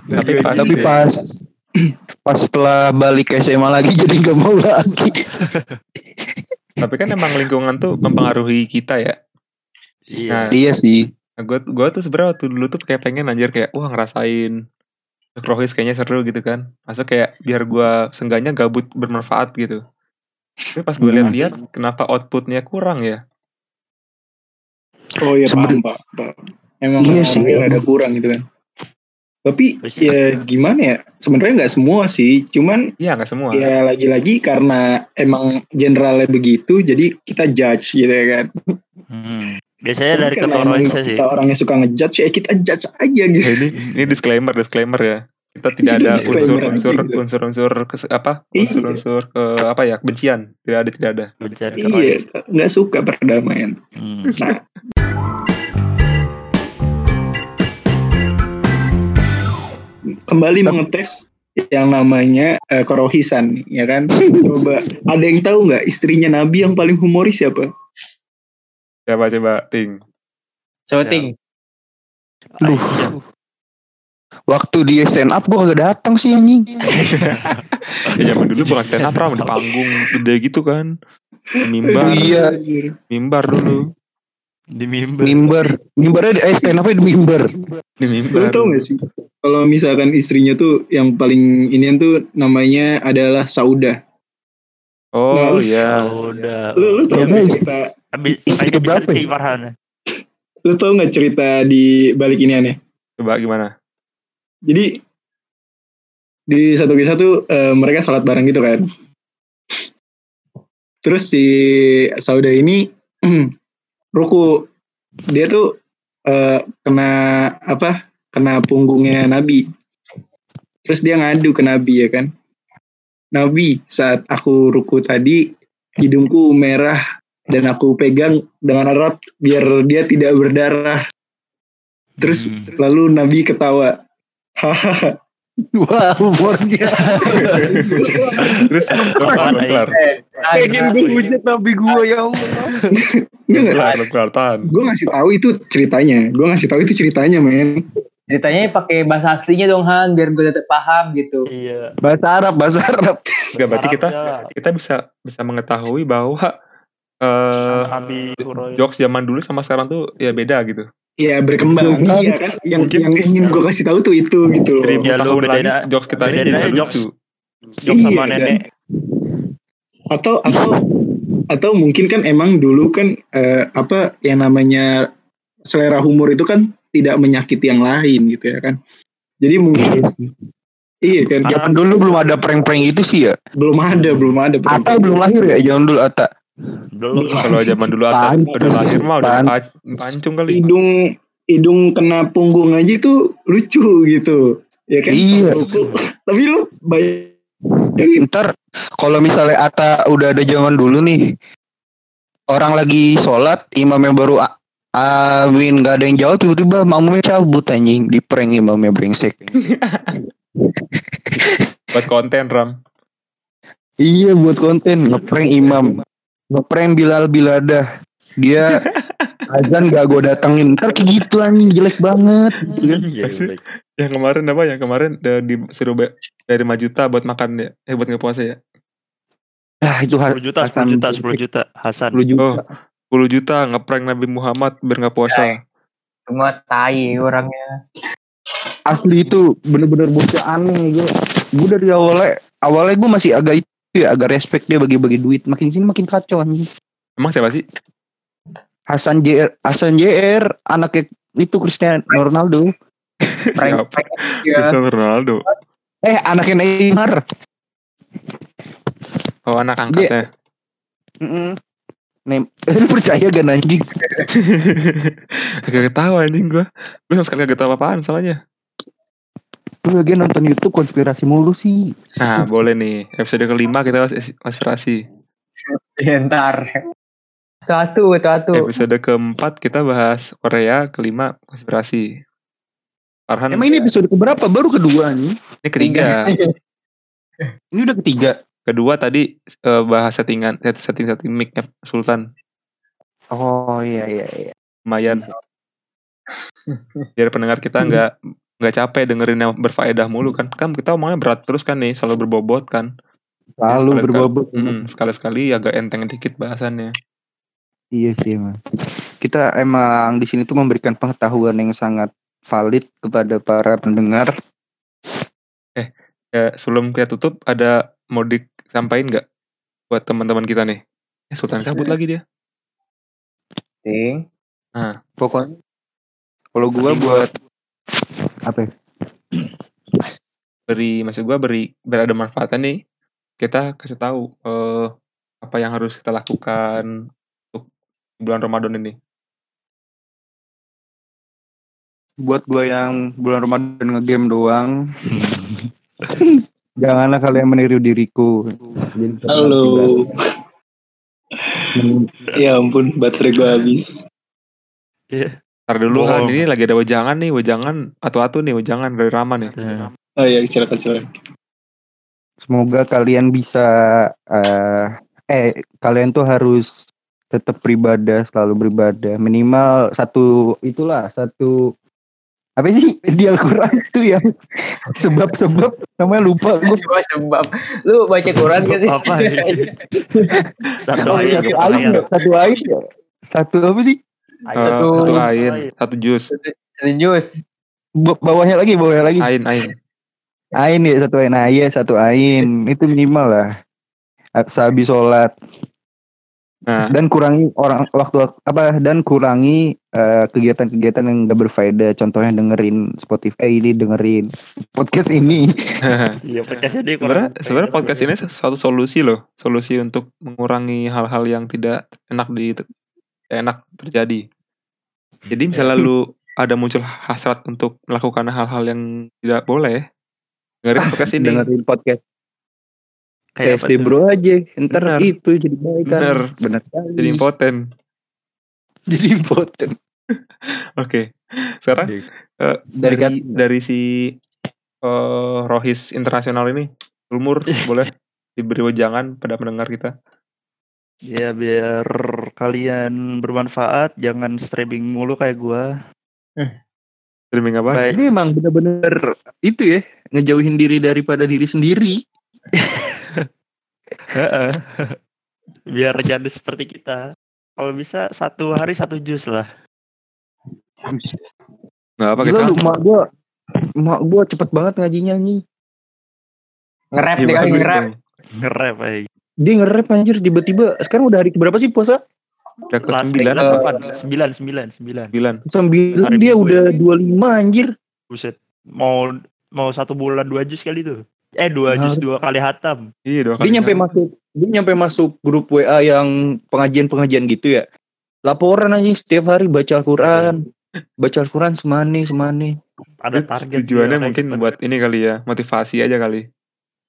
Tapi pas Tapi pas pas setelah balik ke SMA lagi jadi nggak mau lagi. Tapi kan emang lingkungan tuh mempengaruhi kita ya. Iya. Nah, iya sih. Nah, gue gue tuh sebenarnya waktu dulu tuh kayak pengen anjir kayak wah ngerasain Rohis kayaknya seru gitu kan. Masuk kayak biar gue seenggaknya gabut bermanfaat gitu. Tapi pas gue Hmm. lihat-lihat kenapa outputnya kurang ya? Oh iya paham Seben- pak. Pak. Emang Iya sih. orangnya rada kurang gitu kan. Tapi Terus ya gimana ya? Sebenarnya nggak semua sih. Cuman Iya nggak semua. ya lagi-lagi karena emang generalnya begitu, jadi kita judge gitu ya kan. Hmm. Biasanya dari emang Royce sih. kita orangnya suka ngejudge, ya kita judge aja gitu. Ya, ini ini disclaimer disclaimer ya. Kita tidak ada unsur-unsur gitu. unsur-unsur kes- apa? Iya. Unsur-unsur ke apa ya? Kebencian. Tidak ada tidak ada. Bencar ke Iya, nggak suka perdamaian. Hmm. Nah, kembali mengetes yang namanya eh, kerohisan, ya kan? Coba, ada yang tahu nggak istrinya Nabi yang paling humoris siapa? Coba coba ting. Coting. Duh. Aisyah. Waktu dia stand up gua kagak datang sih anjing. Ya zaman dulu bukan stand up ram di panggung gede gitu kan. Mimbar, Iya, mimbar dulu. Di mimbar. mimbar. Mimbarnya eh stand upnya di mimbar. Di Lu mimbar. tau gak sih? Kalau misalkan istrinya tuh yang paling inian tuh namanya adalah Sauda. Oh Nah, lu- iya. Udah. Lu, lu tau gak cerita? Habis istri keberapa ya? Lu tau gak cerita di balik iniannya? Coba gimana? Jadi di satu kisah tuh eh, mereka sholat bareng gitu kan. Terus si Sauda ini ruku. Dia tuh eh, kena apa? Kena punggungnya Nabi. Terus dia ngadu ke Nabi ya kan. Nabi saat aku ruku tadi hidungku merah dan aku pegang dengan erat biar dia tidak berdarah. Terus Hmm. lalu Nabi ketawa. Hahaha. Wah, humornya. Terus kelar, kelar, Pengen gue hujat nabi gua ya Allah. Kelar, kelar, tahan. Gue ngasih tahu itu ceritanya. Gue ngasih tahu itu ceritanya, men. Ceritanya pakai bahasa aslinya dong Han biar gue tetap paham gitu. Iya. Bahasa Arab, bahasa Arab. Enggak berarti kita Arab kita bisa bisa mengetahui bahwa eh Abi Hurairah. jokes zaman dulu sama sekarang tuh ya beda gitu. Iya berkembang. Iya kan. Yang Mungkin- yang ingin gue kasih tahu tuh itu gitu loh. Seribu Ya, lu bedain- jokes kita ini jadi aja lucu. jokes. Jok sama Iya, nenek. Atau atau atau mungkin kan emang dulu kan eh, apa yang namanya selera humor itu kan tidak menyakiti yang lain gitu ya kan. Jadi mungkin iya kan. Zaman dulu belum ada prank-prank itu sih ya. Belum ada, belum ada. Ata belum lahir ya, zaman dulu Ata. Belum. Kalau zaman dulu ada Pancung. udah lahir mah udah Pan- pa- pancung kali. hidung hidung kena punggung aja itu lucu gitu ya kan Iya. tapi lu bayangin Ntar kalau misalnya Ata udah ada zaman dulu nih, orang lagi sholat, imam yang baru amin gak ada yang jawab tiba-tiba makmumnya cabut anjing di prank imamnya brengsek. Buat konten ram. iya buat konten ngeprank imam, ngeprank Bilal Biladah. Dia azan gak gue datengin, ntar kayak gitu anjing jelek banget. Iya, Pasti. iya. Yang kemarin apa? Yang kemarin disuruh ba- dari 5 juta buat makan ya. Eh buat ngepuasa ya. Ah itu 10 juta, 10 Hasan juta, 10 juta. Hasan. 10 juta. Oh. 10 juta ngeprank Nabi Muhammad biar nggak puasa. Semua tai orangnya. Asli itu bener-bener bocah aneh gue. Gue dari awalnya awalnya gue masih agak itu ya agak respect dia bagi-bagi duit. Makin sini makin kacau anjing. Emang siapa sih? Hasan JR, Hasan JR anaknya itu Cristiano Ronaldo. Cristiano Ronaldo. Eh anaknya Neymar. Oh anak angkatnya. Mm Nem lu percaya gak anjing? Agak ketawa anjing gua. Gua sama sekali gak tahu apaan salahnya. Lu lagi nonton YouTube konspirasi mulu sih. Nah boleh nih. Episode kelima kita bahas konspirasi. Ya, ntar. Satu, satu. Episode keempat kita bahas Korea. Kelima konspirasi. Farhan Emang ini episode keberapa? Baru kedua nih. ini ketiga. Ini udah ketiga. Kedua tadi eh, bahas settingan setting setting mic Sultan. Oh iya iya iya. Lumayan. Biar pendengar kita nggak nggak capek dengerin yang berfaedah mulu kan. Kan kita omongnya berat terus kan nih, selalu berbobot kan. Lalu Sekali-sekali- berbobot. Mm, sekali-sekali agak enteng dikit bahasannya. Iya sih emang. Kita emang di sini tuh memberikan pengetahuan yang sangat valid kepada para pendengar. Ya, sebelum kita tutup ada mau disampaikan nggak buat teman-teman kita nih? Eh, Sultan kabut lagi dia. Ting. Pokoknya kalau gua buat apa? ya? Beri maksud gua beri biar ada manfaatnya nih. Kita kasih tahu eh, apa yang harus kita lakukan untuk bulan Ramadan ini. Buat gua yang bulan Ramadan ngegame doang. Janganlah kalian meniru diriku. Halo ya ampun baterai gue habis Ntar dulu kan ini lagi ada wejangan nih, wejangan atu-atu nih, wejangan dari Rama nih. oh ya silakan silakan Semoga kalian bisa eh eh kalian tuh harus tetap beribadah, selalu beribadah. Minimal satu itulah satu apa sih di Al-Quran itu yang sebab-sebab namanya lupa gue Sebab sebab. Lu baca Quran gak sih? Apa ya? Satu ayat, satu ayat ya? satu ayat ya? satu apa sih Eh, Satu- satu ain, satu jus. Satu jus. Ba- bawahnya lagi bawahnya lagi. Ain, ain. ain ya satu ain. Nah iya satu ain. Itu minimal lah. Sehabis sholat. Nah, dan kurangi orang waktu apa dan kurangi eh, kegiatan-kegiatan yang gak berfaedah. Contohnya dengerin Spotify eh, ini dengerin podcast ini. Iya, podcastnya dia sebenarnya kurang- sebenarnya podcast ini suatu solusi loh, solusi untuk mengurangi hal-hal yang tidak enak di enak terjadi. Jadi misalnya lu ada muncul hasrat untuk melakukan hal-hal yang tidak boleh, dengerin podcast ini. dengerin podcast Kayak tuh? bro aja ntar Bener. itu jadi baik kan Bener. benar sekali Jadi impoten. jadi impoten Oke. Sekarang Iya. eh, Dari dari dari si eh, Rohis internasional ini, Ulmur boleh diberi wejangan pada pendengar kita. Ya biar kalian bermanfaat, jangan streaming mulu kayak gua. Streaming apa? Baik. Ini emang bener-bener itu ya ngejauhin diri daripada diri sendiri. Heeh. biar jadi seperti kita. Kalau bisa satu hari satu jus lah. Nggak pakai Gila lu kamu. mak gua mak gua cepet banget ngajinya nih. Nge-rap Iya, dia kali bagus nge-rap. Nge-rap aja. Dia nge-rap anjir tiba-tiba sekarang udah hari berapa sih puasa? Udah ke Last sembilan apa? kapan? Sembilan, sembilan, sembilan. Sembilan. Sembilan Hari dia udah 25 anjir. Buset. Mau mau satu bulan dua jus kali tuh. Eh dua jus Harus. dua kali hatam. Iya dua Dia kali. nyampe masuk dia nyampe masuk grup WA yang pengajian-pengajian gitu ya. Laporan aja setiap hari baca Al-Quran. Baca Al-Quran semani semani. Ada target. Tujuannya dia, mungkin buat ini kali ya, motivasi aja kali.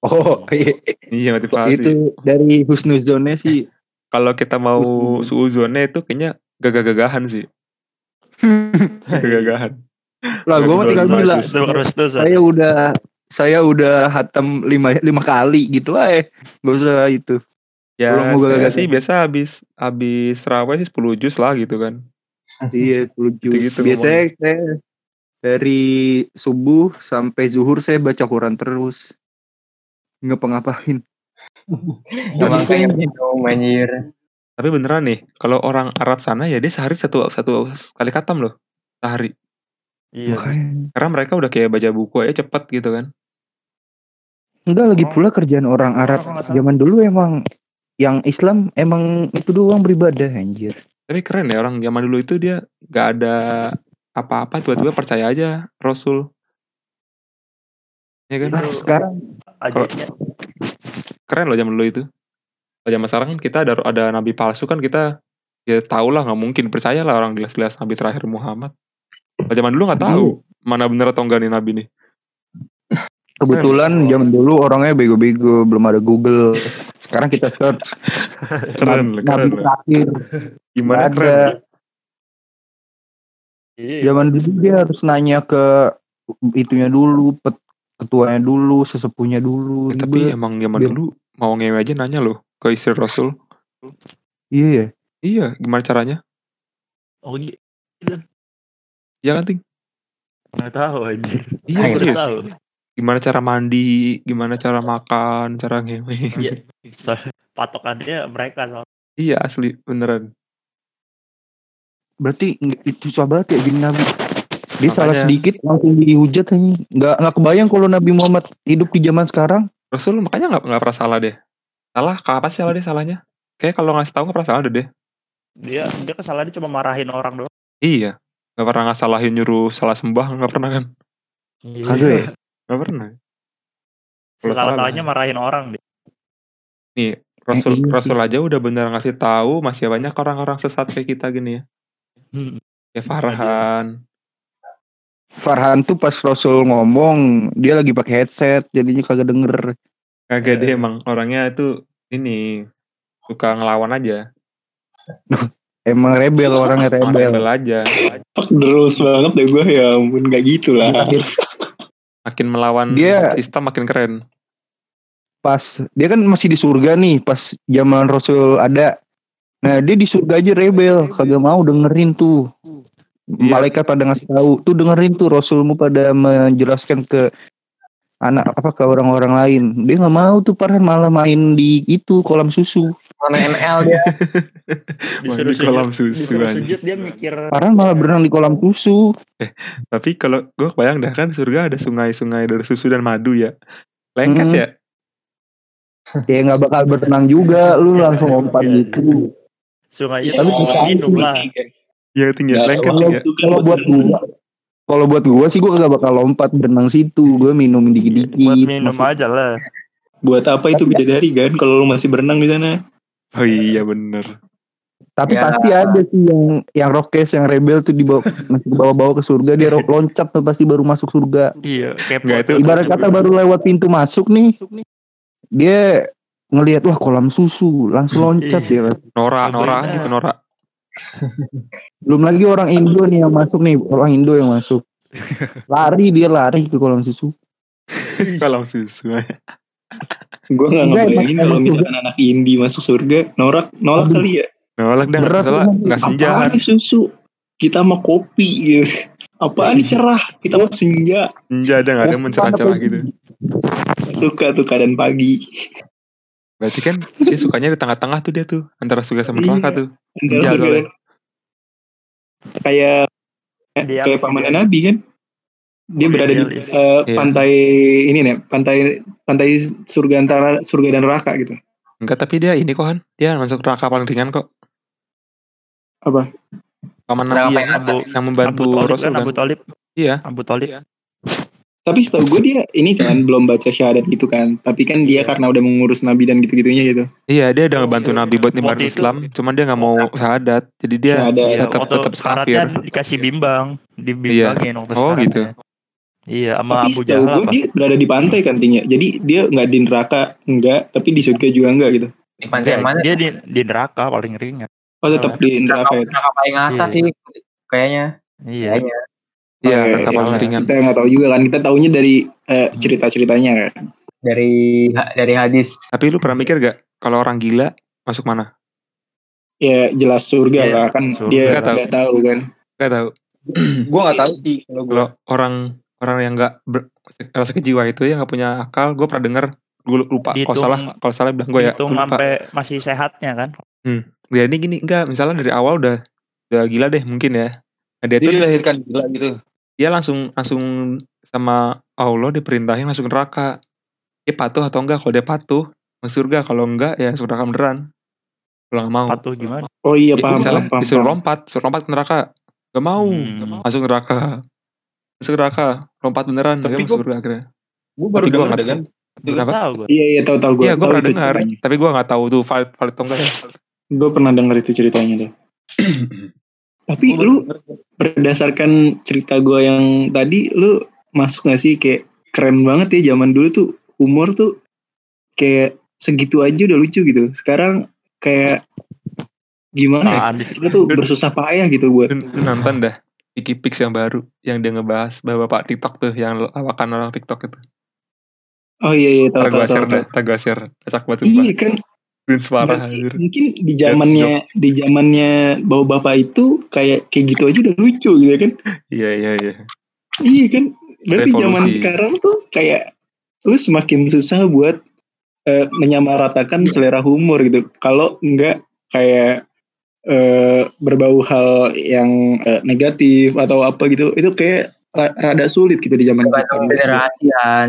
Oh, iya. Iya motivasi. itu dari husnuzonnya sih. Kalau kita mau suuzonnya itu kayaknya gagah-gagahan sih. Gagah-gagahan. lah gue mah tinggal bilang saya udah saya udah hatam lima lima kali gitu aja gak usah itu Ya, Kalau mau gagah-gagahan. sih biasa habis habis terawih sih 10 jus lah gitu kan. iya 10 juz Gitu-gitu biasanya saya dari subuh sampai zuhur saya baca Quran terus nggak pengapain Emang kayak gitu anjir. Tapi beneran nih, kalau orang Arab sana ya dia sehari satu satu kali katam loh. Sehari. Iya. Karena mereka udah kayak baca buku aja cepet gitu kan. enggak lagi Oh. pula kerjaan orang Arab zaman dulu emang yang Islam emang itu doang beribadah anjir Tapi keren ya orang zaman dulu itu dia gak ada apa-apa tiba-tiba percaya aja Rasul. Ya kan? nah, sekarang Ajaibnya. Keren loh zaman dulu itu. Zaman sekarang kan kita ada ada nabi palsu kan kita ya tau lah nggak mungkin percaya lah orang jelas-jelas nabi terakhir Muhammad. Kalau zaman dulu nggak tahu mana bener atau enggak nih nabi nih. kebetulan zaman dulu orangnya bego-bego belum ada Google sekarang kita search Keren, Nabi- keren terakhir Gimana Nggak keren? ada. Iya. zaman dulu dia harus nanya ke itunya dulu pet, ketuanya dulu sesepuhnya dulu Eh, tapi emang zaman dulu mau ngewe aja nanya loh ke istri Rasul. iya ya Iya, gimana caranya? Oh iya. Ya kan, Ting? Nggak tahu anjir. Iya, serius. tahu. Gimana cara mandi, gimana cara makan, cara ngewe. Iya. Patokannya mereka soal. iya, asli, beneran. berarti itu susah banget ya jadi nabi dia Makanya- salah sedikit langsung dihujat aja nggak nggak kebayang kalau Nabi Muhammad hidup di zaman sekarang Rasul makanya nggak nggak pernah salah deh. Salah, kapan sih salah deh salahnya? Kayak kalau ngasih tahu nggak pernah salah deh deh. Dia dia kesalahannya cuma marahin orang doang. Iya, nggak pernah nggak salahin nyuruh salah sembah nggak pernah kan? kagak ya Nggak pernah. Kalau Salah salah. salahnya marahin orang deh. Nih, Rasul Eh, iya. Rasul aja udah bener ngasih tahu masih banyak orang-orang sesat kayak kita gini ya. Hmm. Kayak Farhan. Farhan tuh pas Rasul ngomong dia lagi pakai headset jadinya kagak denger Kagak Iya. deh emang orangnya tuh ini suka ngelawan aja. emang rebel orangnya Orang rebel rebel aja. Fuck terus banget deh gue ya ampun gak gitu lah. Makin melawan Dia- sistem makin keren. pas dia kan masih di surga nih pas zaman Rasul ada nah dia di surga aja rebel kagak mau dengerin tuh Iya. Malaikat pada ngasih tahu tuh dengerin tuh rasulmu pada menjelaskan ke anak apa ke orang-orang lain dia nggak mau tuh Farhan malah main di itu kolam susu Mana ML dia. Disuruh Mandi kolam susu, disuruh anjing. sujud dia mikir Farhan malah berenang di kolam susu Tapi kalau gue bayang dah kan surga ada sungai-sungai dari susu dan madu ya. Lengket Hmm. ya. ya nggak bakal berenang juga lu langsung lompat Iya. gitu sungainya Tapi minum lah. Ya tinggi Nggak, lengket kalau- ya. kalau buat gua kalau buat gua sih gua kagak bakal lompat berenang situ gua minum dikit-dikit Buat minum Maksud- aja lah. Buat apa itu bidadari kan kalau lu masih berenang di sana? Oh iya bener. tapi Ya. pasti ada sih yang yang rockes yang rebel tuh dibawa masih bawa-bawa ke surga dia loncat tuh pasti baru masuk surga Iya, kepo. Nggak, itu- ibarat kata baru lewat pintu masuk nih dia ngelihat wah kolam susu langsung loncat Iya. dia Nora, Cobain Nora dah. gitu Nora. belum lagi orang Indo nih yang masuk nih orang Indo yang masuk lari dia lari ke kolam susu Kolam susu. Gue nggak Enggak, ngebayangin kalau misalkan anak indie masuk surga, norak nolak Aduh. kali ya. Nolak dah Berat salah nggak senja Apaan kan. nih susu? Kita mah kopi gitu. Apaan nih cerah? Kita mah senja. Senja ada nggak ada mencerah-cerah gitu. Suka tuh keadaan pagi. Berarti kan dia sukanya di tengah-tengah tuh dia tuh antara surga sama Iya. neraka tuh. Antara dan- Kayak Dia kayak pamannya Nabi kan. Dia Oh, berada di Iya. pantai ini nih, pantai pantai surga antara surga dan neraka gitu. Enggak tapi dia ini kok kan. Dia masuk neraka paling ringan kok. Apa? Paman Neraka Nabi yang, Abu, yang membantu Abu Talib Rasul kan, kan. Abu Talib. Iya. Abu Talib. Tapi setahu gue dia ini kan belum baca syahadat gitu kan. Tapi kan dia Iya. karena udah mengurus nabi dan gitu-gitunya gitu. Iya dia udah Oh, ngebantu iya. Nabi buat Waktu nyebarin itu- Islam, cuman dia nggak mau syahadat, jadi dia Syahadat. Iya, tetap waktu tetap syaratnya kafir. dikasih bimbang, dibimbangin waktu Oh, syaratnya. gitu. Iya, sama Tapi Abu setahu Jahal gue apa? dia berada di pantai kan tinggi. Jadi dia nggak di neraka enggak, tapi di surga juga enggak gitu. Di pantai yang mana? Dia di, di neraka paling ringan. Oh tetap di neraka ya. Neraka paling atas Iya. sih kayaknya. Iya. Kayaknya. Iya, Oke, neraka paling iya. ringan. Kita nggak tahu juga kan. Kita taunya dari eh, cerita-ceritanya kan. Dari dari hadis. Tapi lu pernah mikir gak kalau orang gila masuk mana? Ya jelas surga Iya, lah kan. surga. Dia Nggak tahu. tahu kan. Gak tahu. gua nggak tahu sih kalau orang orang yang nggak ber, sakit jiwa itu yang nggak punya akal, gue pernah dengar gue lupa kalau salah kalau salah bilang gue ya Hitung lupa. sampai masih sehatnya kan. Dia ini gini enggak misalnya dari awal udah udah gila deh mungkin ya. Nah, dia dia tuh dilahirkan gila gitu dia langsung langsung sama Allah diperintahin masuk neraka. Dia patuh atau enggak? Kalau dia patuh masuk surga, kalau enggak ya surga beneran. Kalau mau. Patuh gimana? Oh iya paham misalnya paham paham. disuruh lompat, suruh lompat ke neraka. Gak mau, Hmm. masuk neraka. Masuk neraka, lompat beneran, Tapi masuk surga akhirnya. gua baru Tapi denger deh kan. Baru Kenapa? tahu gue. Iya iya tahu tahu gue. Iya, gue pernah dengar, tapi gue nggak tahu tuh valid valid atau enggak ya. Gue pernah dengar itu ceritanya deh. tapi lu berdasarkan cerita gue yang tadi, lu masuk gak sih kayak keren banget ya zaman dulu tuh humor tuh kayak segitu aja udah lucu gitu. Sekarang kayak gimana ya? Nah, Andis Kita tuh bersusah payah gitu buat nonton dah Vicky Pix yang baru yang dia ngebahas bapak TikTok tuh yang lawakan orang TikTok itu. Oh iya iya tahu tahu tahu. tahu. share. Acak banget Iya kan Parah Berarti anjir. mungkin di zamannya di zamannya bawa bapak itu kayak kayak gitu aja udah lucu gitu kan. Iya iya iya. Iya kan. Berarti zaman Revolusi. sekarang tuh kayak lu semakin susah buat eh, menyamaratakan selera humor gitu. Kalau enggak kayak eh, berbau hal yang eh, negatif atau apa gitu, itu kayak ra- rada sulit gitu di zaman kita. Tergantung generasi kan.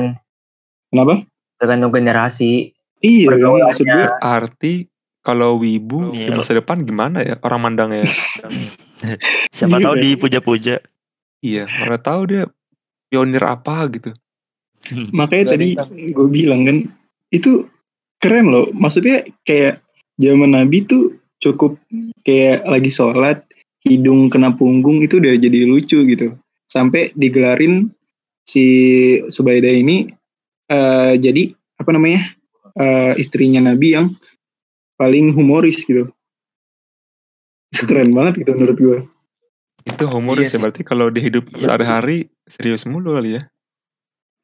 Kenapa? Tergantung generasi. Iya, Pergaulannya. maksud gue Arti kalau wibu di Iya. masa depan gimana ya orang mandangnya? Siapa Iya, tahu dipuja-puja. iya, mana tahu dia pionir apa gitu. makanya tadi gue bilang kan itu keren loh maksudnya kayak zaman nabi tuh cukup kayak lagi sholat hidung kena punggung itu udah jadi lucu gitu sampai digelarin si Subaidah ini eh, jadi apa namanya eh, istrinya nabi yang paling humoris gitu itu keren banget gitu menurut gue Itu humoris Iya ya berarti kalau di hidup sehari-hari serius mulu kali ya.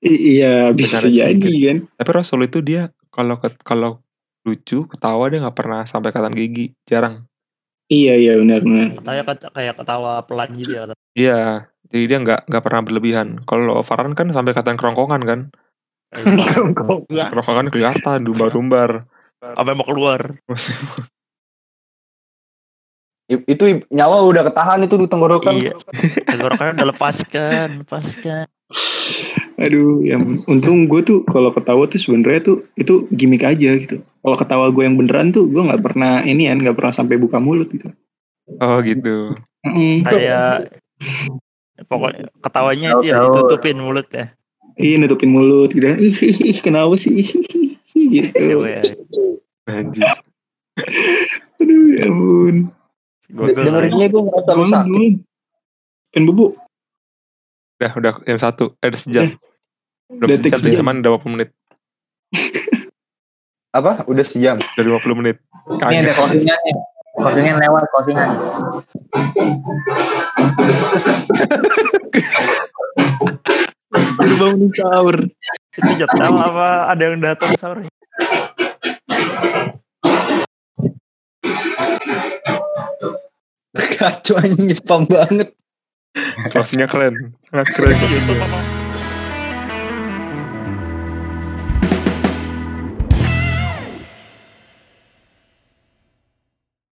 I- iya bisa jadi kan Tapi Rasul itu dia kalau kalau lucu ketawa dia nggak pernah sampai katan gigi jarang. Iya iya benar benar. Katanya ket- kayak ketawa pelan gitu ya. kata. Iya, jadi dia nggak nggak pernah berlebihan. Kalau Farhan kan sampai katain kerongkongan kan, kerongkongan kelihatan, dumbar-dumbar. Apa mau keluar? Itu nyawa udah ketahan itu di tenggorokan. Iya. Tenggorokannya udah lepaskan, lepaskan. Aduh, yang untung gue tuh kalau ketawa tuh sebenarnya tuh itu gimmick aja gitu. Kalau ketawa gue yang beneran tuh gue nggak pernah ini ya nggak pernah sampai buka mulut gitu. Oh gitu. Mm-mm. Kayak pokoknya ketawanya itu ya ditutupin mulut ya. Iya nutupin mulut gitu. Ih, ih, ih, kenapa sih? gitu. Ya, Anjir. Aduh, ya ampun. Dengerinnya gue ngerasa lu sakit. Pengen bubuk. Udah, udah jam satu, eh udah sejam. Belum udah sejam sih, sejam. cuman udah 20 menit. Apa? Udah sejam. Udah 50 menit. Ini ada Kaget. closingan nih. Closingan lewat closingan. Baru bangun sahur. itu jadwal apa ada yang datang sahur? Kacau anjing banget. Closingnya keren. Keren. YouTube apa